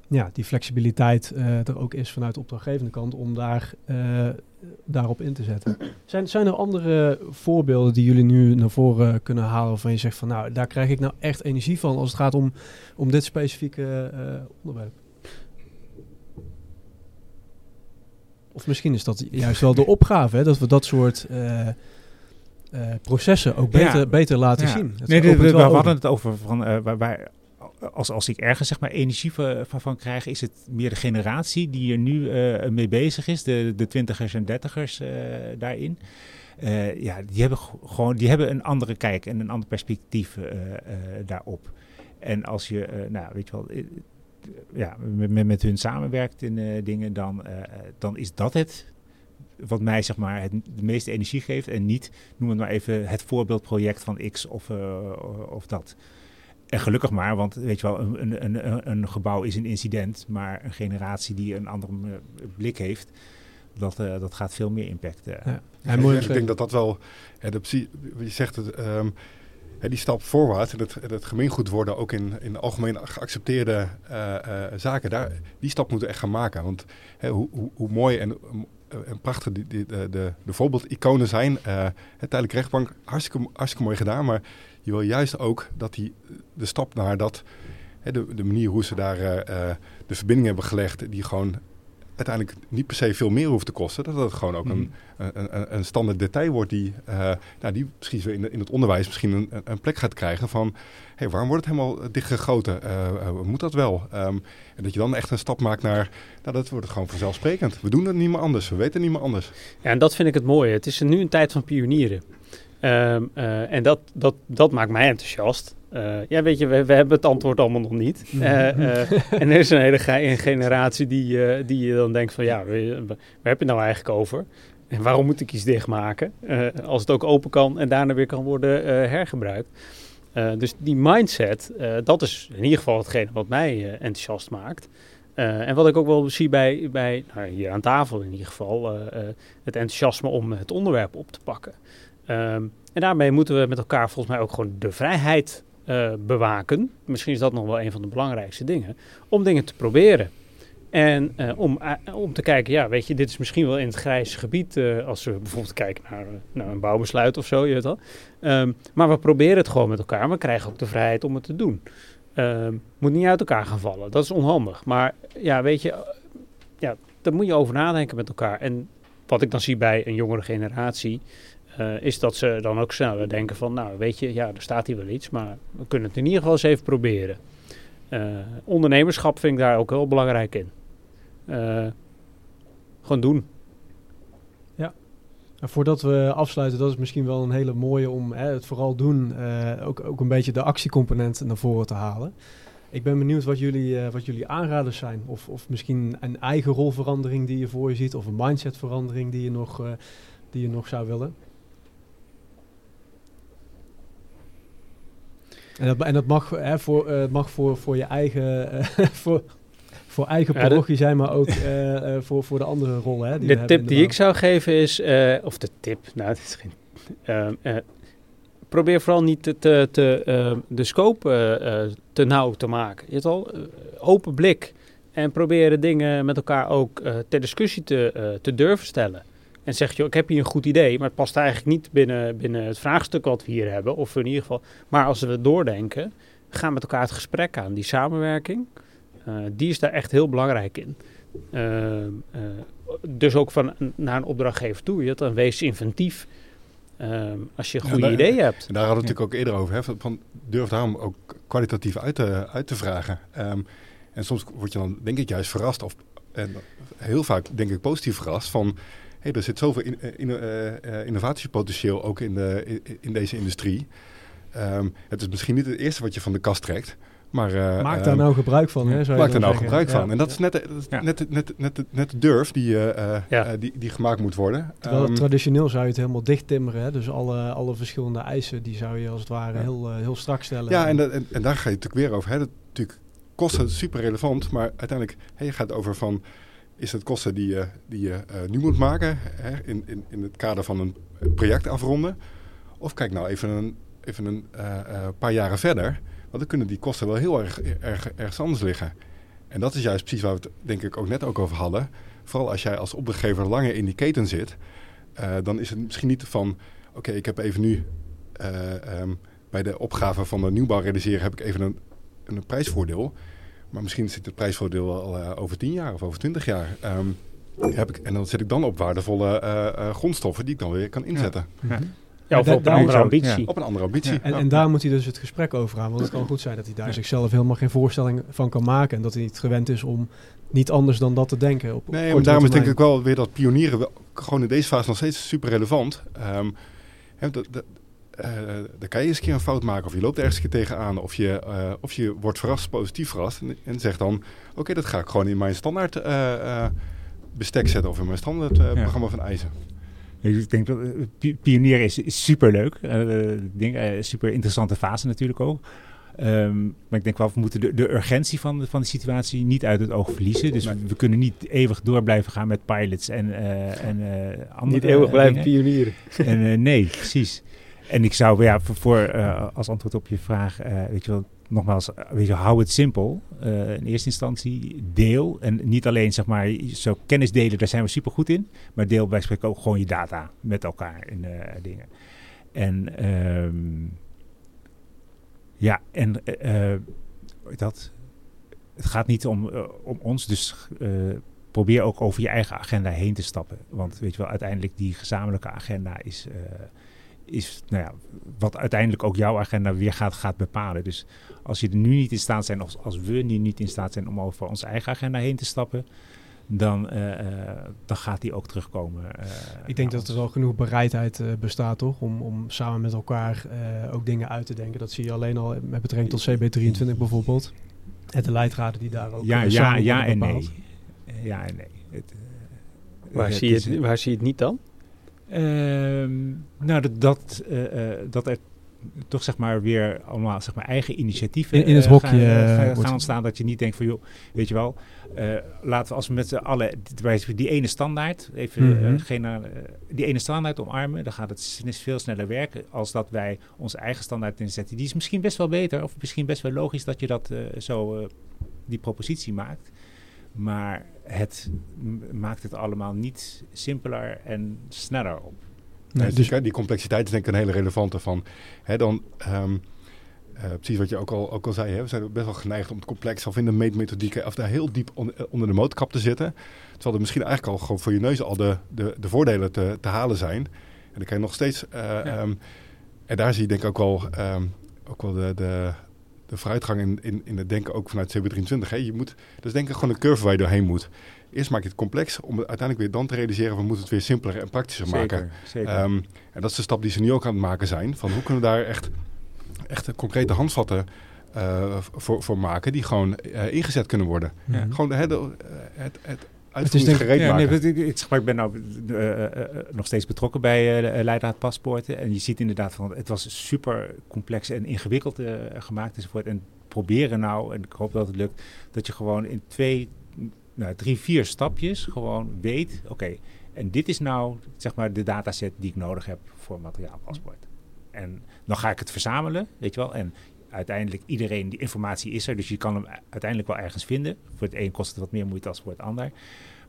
ja, die flexibiliteit uh, er ook is vanuit de opdrachtgevende kant om daar, daarop in te zetten. Zijn, zijn er andere voorbeelden die jullie nu naar voren kunnen halen waarvan je zegt van nou, daar krijg ik nou echt energie van als het gaat om, om dit specifieke onderwerp? Of misschien is dat juist wel de opgave, hè, dat we dat soort uh, uh, processen ook beter, ja. beter laten ja. zien. Dat nee, we, we hadden het over van uh, waar, waar, als, als ik ergens zeg maar energie van, van krijg, is het meer de generatie die er nu mee bezig is, de, de twintigers en dertigers daarin. ja, die hebben gewoon die hebben een andere kijk en een ander perspectief daarop. En als je, nou, weet je wel, ja, met, met hun samenwerkt in uh, dingen, dan, uh, dan is dat het wat mij zeg maar het, de meeste energie geeft. En niet, noem het maar even, het voorbeeldproject van X of, uh, of dat. En gelukkig maar, want weet je wel, een, een, een gebouw is een incident, maar een generatie die een andere blik heeft, dat, uh, dat gaat veel meer impact. Uh. Ja. Ja, ik denk dat dat wel, ja, de, je zegt het, um, die stap voorwaarts en het, het gemeengoed worden ook in, in algemeen geaccepteerde uh, uh, zaken, daar, die stap moeten we echt gaan maken. Want hè, hoe, hoe, hoe, mooi en, en prachtig die, de, de, de voorbeeldiconen zijn, uh, tijdelijk rechtbank, hartstikke, hartstikke mooi gedaan, maar je wil juist ook dat die, de stap naar dat, hè, de, de manier hoe ze daar de verbinding hebben gelegd, die gewoon uiteindelijk niet per se veel meer hoeft te kosten. Dat het gewoon ook mm. een, een, een, standaard detail wordt die, uh, nou, die misschien zo in, de, in het onderwijs misschien een, een plek gaat krijgen van... Hey, waarom wordt het helemaal dichtgegoten? Uh, uh, moet dat wel? Um, en dat je dan echt een stap maakt naar... Nou, dat wordt gewoon vanzelfsprekend. We doen het niet meer anders. We weten niet meer anders. Ja, en dat vind ik het mooie. Het is nu een tijd van pionieren. Um, uh, en dat, dat, dat maakt mij enthousiast. Uh, ja, weet je, we, we, hebben het antwoord allemaal nog niet. Uh, en er is een hele ge generatie die, die je dan denkt van... ja, waar heb je het nou eigenlijk over? En waarom moet ik iets dichtmaken? als het ook open kan en daarna weer kan worden hergebruikt. dus die mindset, dat is in ieder geval hetgene wat mij enthousiast maakt. en wat ik ook wel zie bij, bij nou, hier aan tafel in ieder geval... het enthousiasme om het onderwerp op te pakken. Um, en daarmee moeten we met elkaar volgens mij ook gewoon de vrijheid uh, bewaken. Misschien is dat nog wel een van de belangrijkste dingen. Om dingen te proberen. En uh, om, uh, om te kijken, ja, weet je, dit is misschien wel in het grijze gebied. als we bijvoorbeeld kijken naar, een bouwbesluit of zo, je weet wel. Um, maar we proberen het gewoon met elkaar. We krijgen ook de vrijheid om het te doen. Um, moet niet uit elkaar gaan vallen. Dat is onhandig. Maar ja, weet je, ja, daar moet je over nadenken met elkaar. En wat ik dan zie bij een jongere generatie. Uh, is dat ze dan ook sneller denken van, nou weet je, ja, er staat hier wel iets, maar we kunnen het in ieder geval eens even proberen. Uh, ondernemerschap vind ik daar ook heel belangrijk in. Uh, gewoon doen. Ja. En voordat we afsluiten, dat is misschien wel een hele mooie om hè, het vooral doen, ook, ook een beetje de actiecomponent naar voren te halen. Ik ben benieuwd wat jullie, wat jullie aanraders zijn. Of, of misschien een eigen rolverandering die je voor je ziet, of een mindsetverandering die je nog, die je nog zou willen. En dat, en dat mag, hè, voor, uh, mag voor, voor je eigen, uh, voor, voor eigen Ja, parochie zijn, maar ook eh, eh, voor, voor de andere rollen. Hè, die de tip die ik zou geven is, eh, of de tip, nou, het is geen. eh, probeer vooral niet te, te, te, eh, de scope eh, eh, te nauw te maken. Je hebt al eh, open blik en proberen dingen met elkaar ook eh, ter discussie te, eh, te durven stellen. En zeg je, ik heb hier een goed idee, maar het past eigenlijk niet binnen, binnen het vraagstuk wat we hier hebben. Of in ieder geval, maar als we het doordenken, gaan met elkaar het gesprek aan. Die samenwerking, eh, die is daar echt heel belangrijk in. Ehm, eh, dus ook van naar een opdrachtgever toe. Je dan wees inventief ehm, als je Ja, goede daar- ideeën hebt. En daar hadden we het natuurlijk ook eerder over. Hè, van- van, durf daarom ook kwalitatief uit te, uit te vragen. Ehm, en soms word je dan denk ik juist verrast. Of, en heel vaak denk ik positief verrast van... Hey, er zit zoveel in, eh, in- eh, eh, innovatiepotentieel ook in, de, in, in deze industrie. Ehm, het is misschien niet het eerste wat je van de kast trekt. Maar, eh, Maak ehm, daar nou gebruik van. Hè, zou je Maak daar nou zeggen. gebruik Ja. van. En dat is net, de- dat is Ja. net, de- net, net, de- net de durf die, eh, eh, Ja. eh, die, die gemaakt moet worden. Terwijl Ehm, traditioneel zou je het helemaal dicht timmeren. Hè? Dus alle, alle verschillende eisen, die zou je als het ware Ja. heel, heel strak stellen. Ja, en, dat- en, en daar ga je natuurlijk weer over. Hè. Dat, natuurlijk, kosten super relevant, maar uiteindelijk hè, je gaat over van... is het kosten die je, die je eh, nu moet maken hè, in, in, in het kader van een project afronden? Of kijk nou even een, even een eh, eh, paar jaren verder. Want dan kunnen die kosten wel heel erg, erg ergens anders liggen. En dat is juist precies waar we het denk ik ook net ook over hadden. Vooral als jij als opdrachtgever langer in die keten zit... dan is het misschien niet van... oké, ik heb even nu... eh, ehm, bij de opgave van de nieuwbouw realiseren heb ik even een, een prijsvoordeel. Maar misschien zit het prijsvoordeel al eh, over 10 jaar of over 20 jaar. Ehm, heb ik, en dan zit ik dan op waardevolle eh, eh, grondstoffen die ik dan weer kan inzetten. Mhm. Ja. Ja, of dat- op een daar- andere ja. ambitie. Op een andere ambitie. En, Ja. en daar moet hij dus het gesprek over aan. Want het kan goed zijn dat hij daar zichzelf helemaal geen voorstelling van kan maken. En dat hij niet gewend is om niet anders dan dat te denken. Op Nee, maar daarom is denk ik wel weer dat pionieren wel, gewoon in deze fase nog steeds super relevant. Ehm, hè, dat, dat, eh, dan kan je eens een keer een fout maken of je loopt ergens een keer tegenaan of je, eh, of je wordt verrast, positief verrast en, en zegt dan, oké, dat ga ik gewoon in mijn standaard eh, eh, bestek zetten of in mijn standaard eh, Ja. programma van eisen. Ik denk dat pi- pionier is, is superleuk. Eh, ik denk, eh, super interessante fase natuurlijk ook. Ehm, maar ik denk wel, we moeten de, de urgentie van de, van de situatie niet uit het oog verliezen. Dus Nee. we, we kunnen niet eeuwig door blijven gaan met pilots en, eh, en eh, andere Niet eeuwig blijven dingen. pionieren. En, eh, nee, precies. En ik zou, ja, voor, eh, als antwoord op je vraag, eh, weet je wel, nogmaals, eh, weet je, hou het simpel. In eerste instantie deel. En niet alleen, zeg maar, zo kennis delen, daar zijn we super goed in. Maar deel bij spreken ook gewoon je data met elkaar eh, dingen. En ehm, ja, en dat, het gaat niet om, om ons, dus probeer ook over je eigen agenda heen te stappen. Want weet je wel, uiteindelijk die gezamenlijke agenda is, is nou ja, wat uiteindelijk ook jouw agenda weer gaat, gaat bepalen. Dus als je er nu niet in staat zijn, of als we nu niet in staat zijn om over onze eigen agenda heen te stappen, dan, eh, eh, dan gaat die ook terugkomen. eh, Ik denk dat er wel genoeg bereidheid eh, bestaat, toch? Om, om samen met elkaar eh, ook dingen uit te denken. Dat zie je alleen al met betrekking tot CB23 bijvoorbeeld. En de leidraden die daar ook ja, ja, samen ja en nee. bepaald. Ja en nee. Het, Waar, het zie je is, het, waar zie je het niet dan? Ehm, nou, dat, dat, eh, eh, dat er toch zeg maar weer allemaal zeg maar eigen initiatieven In- in het eh, hokje, gaan, ontstaan. Dat je niet denkt van joh, weet je wel, laten we als we met z'n allen die- die ene standaard, even Mhm. geen, die ene standaard omarmen, dan gaat het veel sneller werken als dat wij onze eigen standaard inzetten. Die is misschien best wel beter of misschien best wel logisch dat je dat zo die propositie maakt. Maar het maakt het allemaal niet simpeler en sneller op. Nee, dus dus, die complexiteit is denk ik een hele relevante van. Hè, dan, ehm, eh, precies wat je ook al, ook al zei, hè, we zijn best wel geneigd om het complex of in de meetmethodieken of daar heel diep on- onder de motorkap te zitten. Terwijl er misschien eigenlijk al gewoon voor je neus al de, de, de voordelen te, te halen zijn. En dan kan je nog steeds. eh, ehm, en daar zie je denk ik ook wel, ehm, ook wel de, de, de vooruitgang in, in, in het denken ook vanuit CB23. Hè. Je moet, dat is denk ik gewoon een curve waar je doorheen moet. Eerst maak je het complex om het uiteindelijk weer dan te realiseren, we moeten het weer simpeler en praktischer maken. Zeker, zeker. Ehm, en dat is de stap die ze nu ook aan het maken zijn. Van hoe kunnen we daar echt, echt concrete handvatten eh, voor, voor maken die gewoon eh, ingezet kunnen worden. Ja. Gewoon de, het, het, het denk ik- uitvoeringsgereed Ja, nee, maken. ik, ben nou eh, eh, eh, nog steeds betrokken bij uh, Leidraad Paspoorten. En je ziet inderdaad van het was super complex en ingewikkeld uh, gemaakt enzovoort. En proberen nou, en ik hoop dat het lukt, dat je gewoon in twee, nou, drie, vier stapjes gewoon weet, oké, en dit is nou zeg maar de dataset die ik nodig heb voor een materiaalpaspoort. En dan ga ik het verzamelen, weet je wel. En uiteindelijk iedereen, die informatie is er, dus je kan hem uiteindelijk wel ergens vinden. Voor het een kost het wat meer moeite als voor het ander.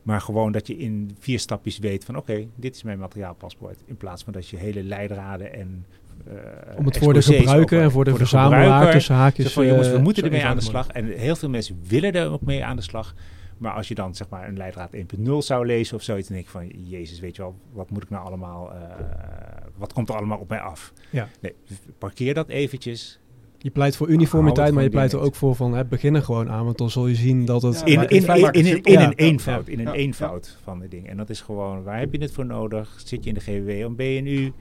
Maar gewoon dat je in vier stapjes weet van oké, dit is mijn materiaalpaspoort. In plaats van dat je hele leidraden en uh, Om het voor de gebruiker en voor de, verzamelaar tussen haakjes... Van jongens, we uh, moeten ermee aan de slag. En heel veel mensen willen er ook mee aan de slag. Maar als je dan zeg maar een leidraad 1.0 zou lezen of zoiets, dan denk ik van, jezus, weet je wel, wat moet ik nou allemaal, uh, wat komt er allemaal op mij af? Ja. Nee, parkeer dat eventjes. Je pleit voor uniformiteit, maar je pleit er ook voor van het beginnen gewoon aan, want dan zul je zien dat het... Ja, in, in, in, in, in, in een eenvoud, in een eenvoud van de ding. En dat is gewoon, waar heb je het voor nodig? Zit je in de GWW of BNU?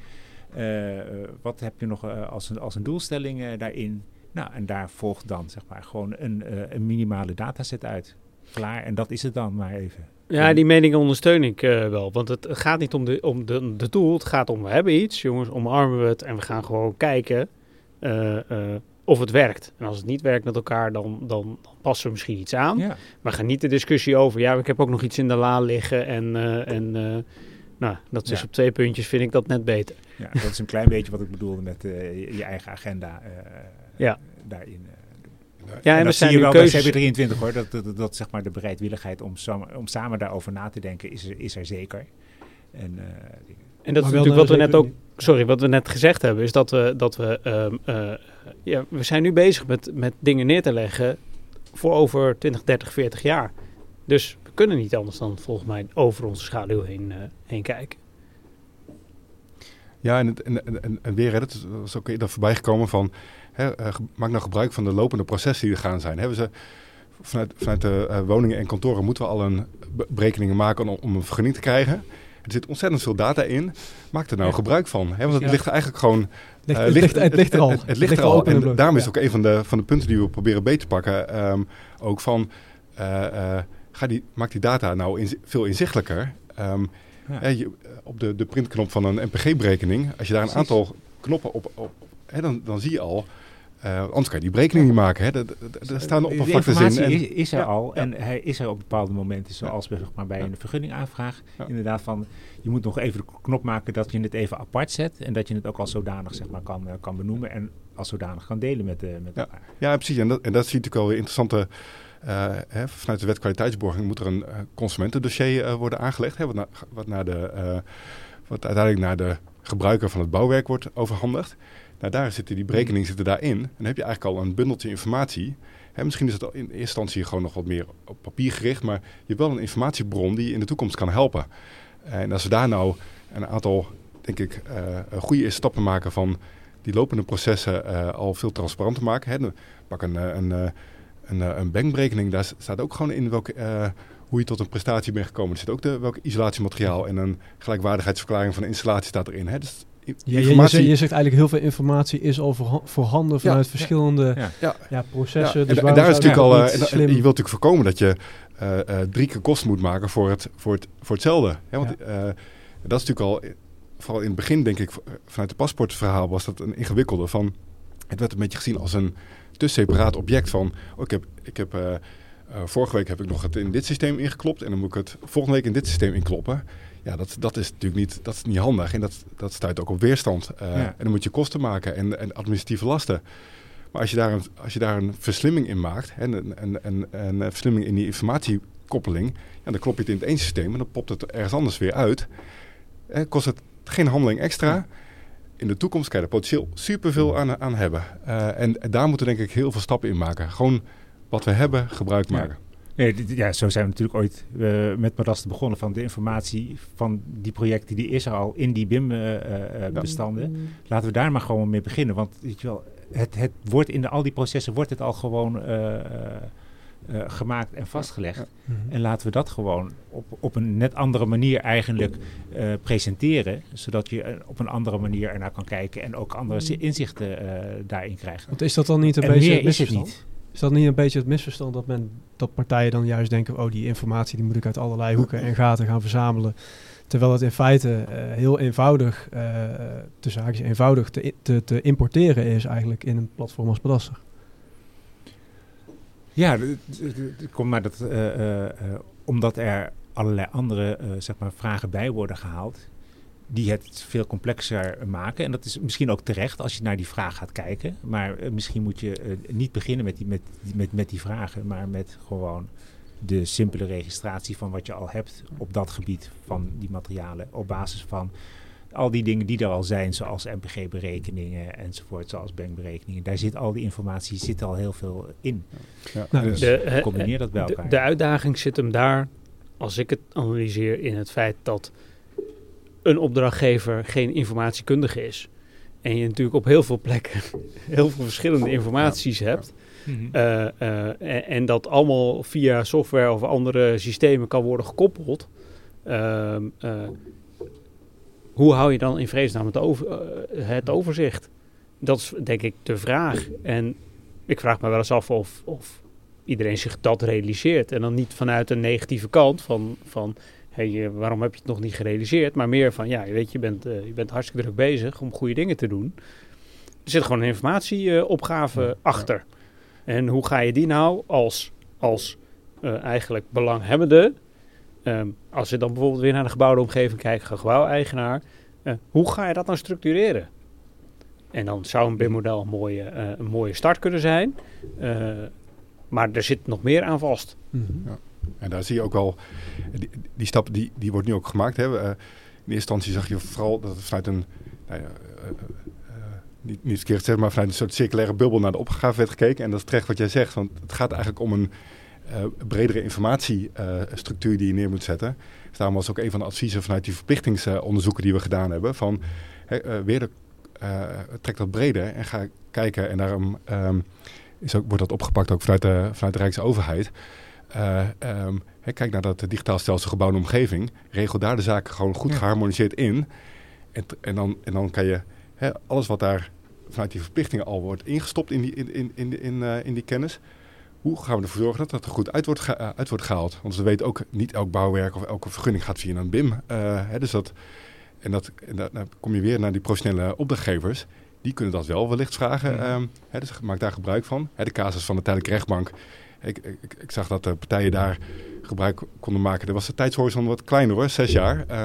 Uh, wat heb je nog uh, als, een, als een doelstelling uh, daarin? Nou, en daar volgt dan zeg maar gewoon een, een minimale dataset uit. Klaar, en dat is het dan maar even. Ja, die mening ondersteun ik wel. Want het gaat niet om de, om de, de tool. Het gaat om, we hebben iets, jongens, omarmen we het. En we gaan gewoon kijken of het werkt. En als het niet werkt met elkaar, dan, dan, dan passen we misschien iets aan. Ja. We gaan niet de discussie over, ja, ik heb ook nog iets in de la liggen. En, uh, en uh, nou, dat is ja. op twee puntjes, vind ik dat net beter. Ja, dat is een klein beetje wat ik bedoelde met uh, je, eigen agenda ja. daarin. Ja, en, en dat zie je wel keuzes... bij CB23 hoor, dat, dat, dat, zeg maar de bereidwilligheid om, samen, om samen daarover na te denken is er, is er zeker. En, en dat is natuurlijk wat we net ook, sorry, wat we net gezegd hebben, is dat we, dat we um, uh, ja, we zijn nu bezig met, met dingen neer te leggen voor over 20, 30, 40 jaar. Dus we kunnen niet anders dan volgens mij over onze schaduw heen, uh, heen kijken. Ja, en, en, en, weer, dat is ook eerder voorbij gekomen van, hè, uh, maak nou gebruik van de lopende processen die er gaan zijn. Hebben ze vanuit, vanuit de woningen en kantoren moeten we al een berekeningen maken om, om een vergunning te krijgen. Er zit ontzettend veel data in. Maak er nou ja. gebruik van. Hè? Want het ja. ligt eigenlijk gewoon... Ligt, uh, het, ligt, het, ligt er al. Het, ligt er al. En daarom is het ook een van de, van de punten die we proberen beter te pakken. Um, ook van... Uh, ga die, maak die data nou in, veel inzichtelijker. Um, je, op de, de printknop van een NPG-berekening... Als je daar een Precies. aantal knoppen op... op hè, dan, dan zie je al... Uh, anders kan je die berekening niet maken. Hè. Er staan oppervlaktes in. En, is, is er ja, al ja. en hij is er op bepaalde momenten, zoals ja. zeg maar, bij een vergunningaanvraag. Inderdaad van, je moet nog even de knop maken dat je het even apart zet. En dat je het ook als zodanig zeg maar, kan, uh, kan benoemen en als zodanig kan delen met, uh, met elkaar. Ja, precies. En dat, en dat zie je natuurlijk wel weer interessante... Hè, vanuit de wet kwaliteitsborging moet er een consumentendossier worden aangelegd. Hè, wat, na, wat, naar de, wat uiteindelijk naar de gebruiker van het bouwwerk wordt overhandigd. Nou, daar zitten die berekeningen zitten daarin. En dan heb je eigenlijk al een bundeltje informatie. Hè, misschien is het in eerste instantie gewoon nog wat meer op papier gericht, maar je hebt wel een informatiebron die je in de toekomst kan helpen. En als we daar nou een aantal, denk ik, uh, goede stappen maken van die lopende processen uh, al veel transparanter maken. Hè, pak een, een, een, een, een bankberekening, daar staat ook gewoon in welke, hoe je tot een prestatie bent gekomen. Er zit ook de, welk isolatiemateriaal en een gelijkwaardigheidsverklaring van de installatie staat erin. Hè. Dus ja, je, je, zegt, je, zegt, eigenlijk heel veel informatie is al voor, voorhanden vanuit ja, verschillende ja, ja. processen. Dus en, en, daar is natuurlijk al. Uh, en, en, je wilt natuurlijk voorkomen dat je uh, uh, drie keer kosten moet maken voor, het, voor, het, voor hetzelfde. Hè? Want dat is natuurlijk al, vooral in het begin denk ik, vanuit het paspoortverhaal was dat een ingewikkelde van. Het werd een beetje gezien als een te separaat object van. Oh, ik heb, ik heb vorige week heb ik nog het in dit systeem ingeklopt en dan moet ik het volgende week in dit systeem inkloppen. Ja, dat, dat is natuurlijk niet, dat is niet handig en dat, dat stuit ook op weerstand. Uh, ja. En dan moet je kosten maken en, en administratieve lasten. Maar als je daar een, als je daar een verslimming in maakt, hè, en, en, en, en een verslimming in die informatiekoppeling, ja, dan klop je het in het ene systeem en dan popt het ergens anders weer uit. En kost het geen handeling extra. Ja. In de toekomst kan je er potentieel superveel aan, aan hebben. Uh, en, en, daar moeten we denk ik heel veel stappen in maken. Gewoon wat we hebben, gebruik maken. Ja. Nee, ja, zo zijn we natuurlijk ooit uh, met Madaster begonnen. Van de informatie van die projecten, die is er al in die BIM-bestanden. Uh, uh, Laten we daar maar gewoon mee beginnen. Want weet je wel, het, het wordt in de, al die processen wordt het al gewoon gemaakt en vastgelegd. Ja. Mm -hmm. En laten we dat gewoon op, op een net andere manier eigenlijk presenteren. Zodat je op een andere manier ernaar kan kijken en ook andere inzichten daarin krijgt. Want is dat dan niet een en beetje meer is het niet? Is dat niet een beetje het misverstand dat, men, dat partijen dan juist denken... oh, die informatie die moet ik uit allerlei hoeken en gaten gaan verzamelen... terwijl het in feite uh, heel eenvoudig, uh, eenvoudig te, te, te, importeren is eigenlijk in een platform als Badaster? Ja, d- d- d- kom maar dat, eh, eh, eh, omdat er allerlei andere eh, zeg maar, vragen bij worden gehaald, die het veel complexer maken. En dat is misschien ook terecht als je naar die vraag gaat kijken. Maar eh, misschien moet je eh, niet beginnen met die, met, met, met die vragen, maar met gewoon de simpele registratie van wat je al hebt op dat gebied van die materialen. Op basis van al die dingen die er al zijn, zoals MPG-berekeningen enzovoort, zoals bankberekeningen. Daar zit al die informatie, zit al heel veel in. Ja, Nou, dus- De, eh, Combineer dat bij de- elkaar. De, uitdaging zit hem daar, als ik het analyseer, in het feit dat een opdrachtgever geen informatiekundige is. En je natuurlijk op heel veel plekken heel veel verschillende informaties hebt. Mhm. Eh, eh, en, en dat allemaal via software of andere systemen kan worden gekoppeld. Ehm, eh, hoe hou je dan in vredesnaam het, over, eh, het overzicht? Dat is denk ik de vraag. En ik vraag me wel eens af of, of iedereen zich dat realiseert. En dan niet vanuit een negatieve kant van, van hey, waarom heb je het nog niet gerealiseerd? Maar meer van, ja, je weet, je bent, eh, je bent hartstikke druk bezig om goede dingen te doen. Er zit gewoon een informatieopgave Ja. achter. En hoe ga je die nou als, als eh, eigenlijk belanghebbende, ehm, als je dan bijvoorbeeld weer naar de gebouwde omgeving kijkt, gebouweigenaar, eh, hoe ga je dat dan structureren? En dan zou een BIM-model een mooie, een mooie start kunnen zijn. Maar er zit nog meer aan vast. Mhm. En daar zie je ook wel, die, die stap die, die wordt nu ook gemaakt. Hè. Eh, in eerste instantie zag je vooral dat het vanuit een, nou ja, eh, eh, niet, niet verkeerd gezegd, maar vanuit een soort circulaire bubbel naar de opgave werd gekeken. En dat is terecht wat jij zegt, want het gaat eigenlijk om een eh, bredere informatiestructuur die je neer moet zetten. Dus daarom was ook een van de adviezen vanuit die verplichtingsonderzoeken die we gedaan hebben, van weer trek dat breder en ga kijken. En daarom ehm, is ook, wordt dat opgepakt ook vanuit de, vanuit de Rijksoverheid. Eh, ehm, kijk naar dat digitaal stelsel gebouwde omgeving. Regel daar de zaken gewoon goed Ja. geharmoniseerd in. En, en, dan, en dan kan je hè, alles wat daar vanuit die verplichtingen al wordt ingestopt in die, in, in, in, in, eh, in die kennis. Hoe gaan we ervoor zorgen dat dat er goed uit wordt, eh, uit wordt gehaald? Want we weten ook, niet elk bouwwerk of elke vergunning gaat via een BIM. eh, hè, dus dat, en dat, en dat, kom je weer naar die professionele opdrachtgevers. Die kunnen dat wel wellicht vragen. Ehm, hè, dus maak daar gebruik van. Hè, de casus van de tijdelijke rechtbank. Ik, ik, ik zag dat de partijen daar gebruik konden maken. Er was de tijdshorizon wat kleiner hoor, zes jaar. Eh,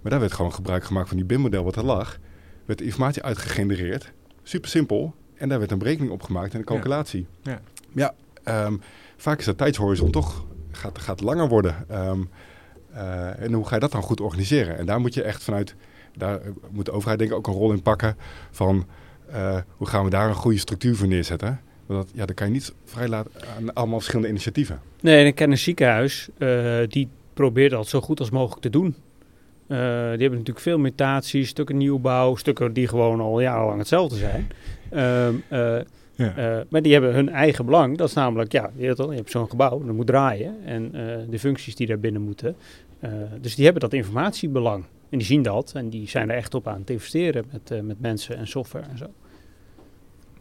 maar daar werd gewoon gebruik gemaakt van die BIM-model wat er lag. Werd de informatie uitgegenereerd. Super simpel. En daar werd een berekening op gemaakt en een calculatie. Ja. ja ehm, vaak is de tijdshorizon toch gaat, gaat langer worden. Ehm, eh, en hoe ga je dat dan goed organiseren? En daar moet je echt vanuit, daar moet de overheid denk ik ook een rol in pakken van eh, hoe gaan we daar een goede structuur voor neerzetten? Dat, ja, dan kan je niet vrijlaten aan allemaal verschillende initiatieven. Nee, en ik ken een ziekenhuis eh, die probeert dat zo goed als mogelijk te doen. Eh, die hebben natuurlijk veel mutaties, stukken nieuwbouw, stukken die gewoon al jarenlang hetzelfde zijn. Ehm, eh, Ja. maar die hebben hun eigen belang. Dat is namelijk, ja, je, je hebt zo'n gebouw, dat moet draaien. En de functies die daar binnen moeten. Dus die hebben dat informatiebelang. En die zien dat en die zijn er echt op aan het investeren met, met mensen en software en zo.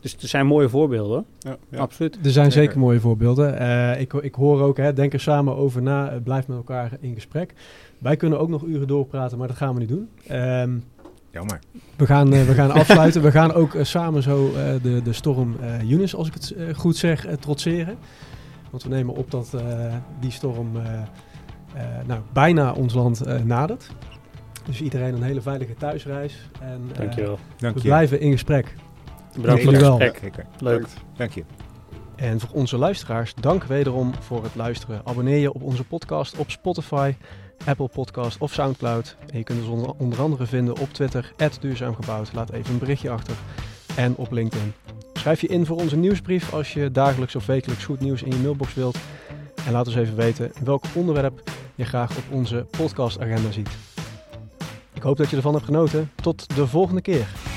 Dus er zijn mooie voorbeelden, Ja, absoluut. Er zijn zeker Zeker. mooie voorbeelden. Eh, ik, ik hoor ook, hè, denk er samen over na, eh, blijf met elkaar in gesprek. Wij kunnen ook nog uren doorpraten, maar dat gaan we niet doen. Ehm, Jammer. we, gaan, eh, we gaan afsluiten. we gaan ook samen zo eh, de, de storm eh Eunice, als ik het goed zeg, trotseren. Want we nemen op dat eh, die storm eh, eh, nou, bijna ons land eh, nadert. Dus iedereen een hele veilige thuisreis. En, eh, Dankjewel. Dank we je. blijven in gesprek. Bedankt voor jullie het wel. gesprek. Zeker. Leuk. Dank je. En voor onze luisteraars, dank wederom voor het luisteren. Abonneer je op onze podcast op Spotify, Apple Podcast of Soundcloud. En je kunt ons onder, onder andere vinden op Twitter, duurzaamgebouwd. Laat even een berichtje achter. En op LinkedIn. Schrijf je in voor onze nieuwsbrief als je dagelijks of wekelijks goed nieuws in je mailbox wilt. En laat ons even weten welk onderwerp je graag op onze podcastagenda ziet. Ik hoop dat je ervan hebt genoten. Tot de volgende keer.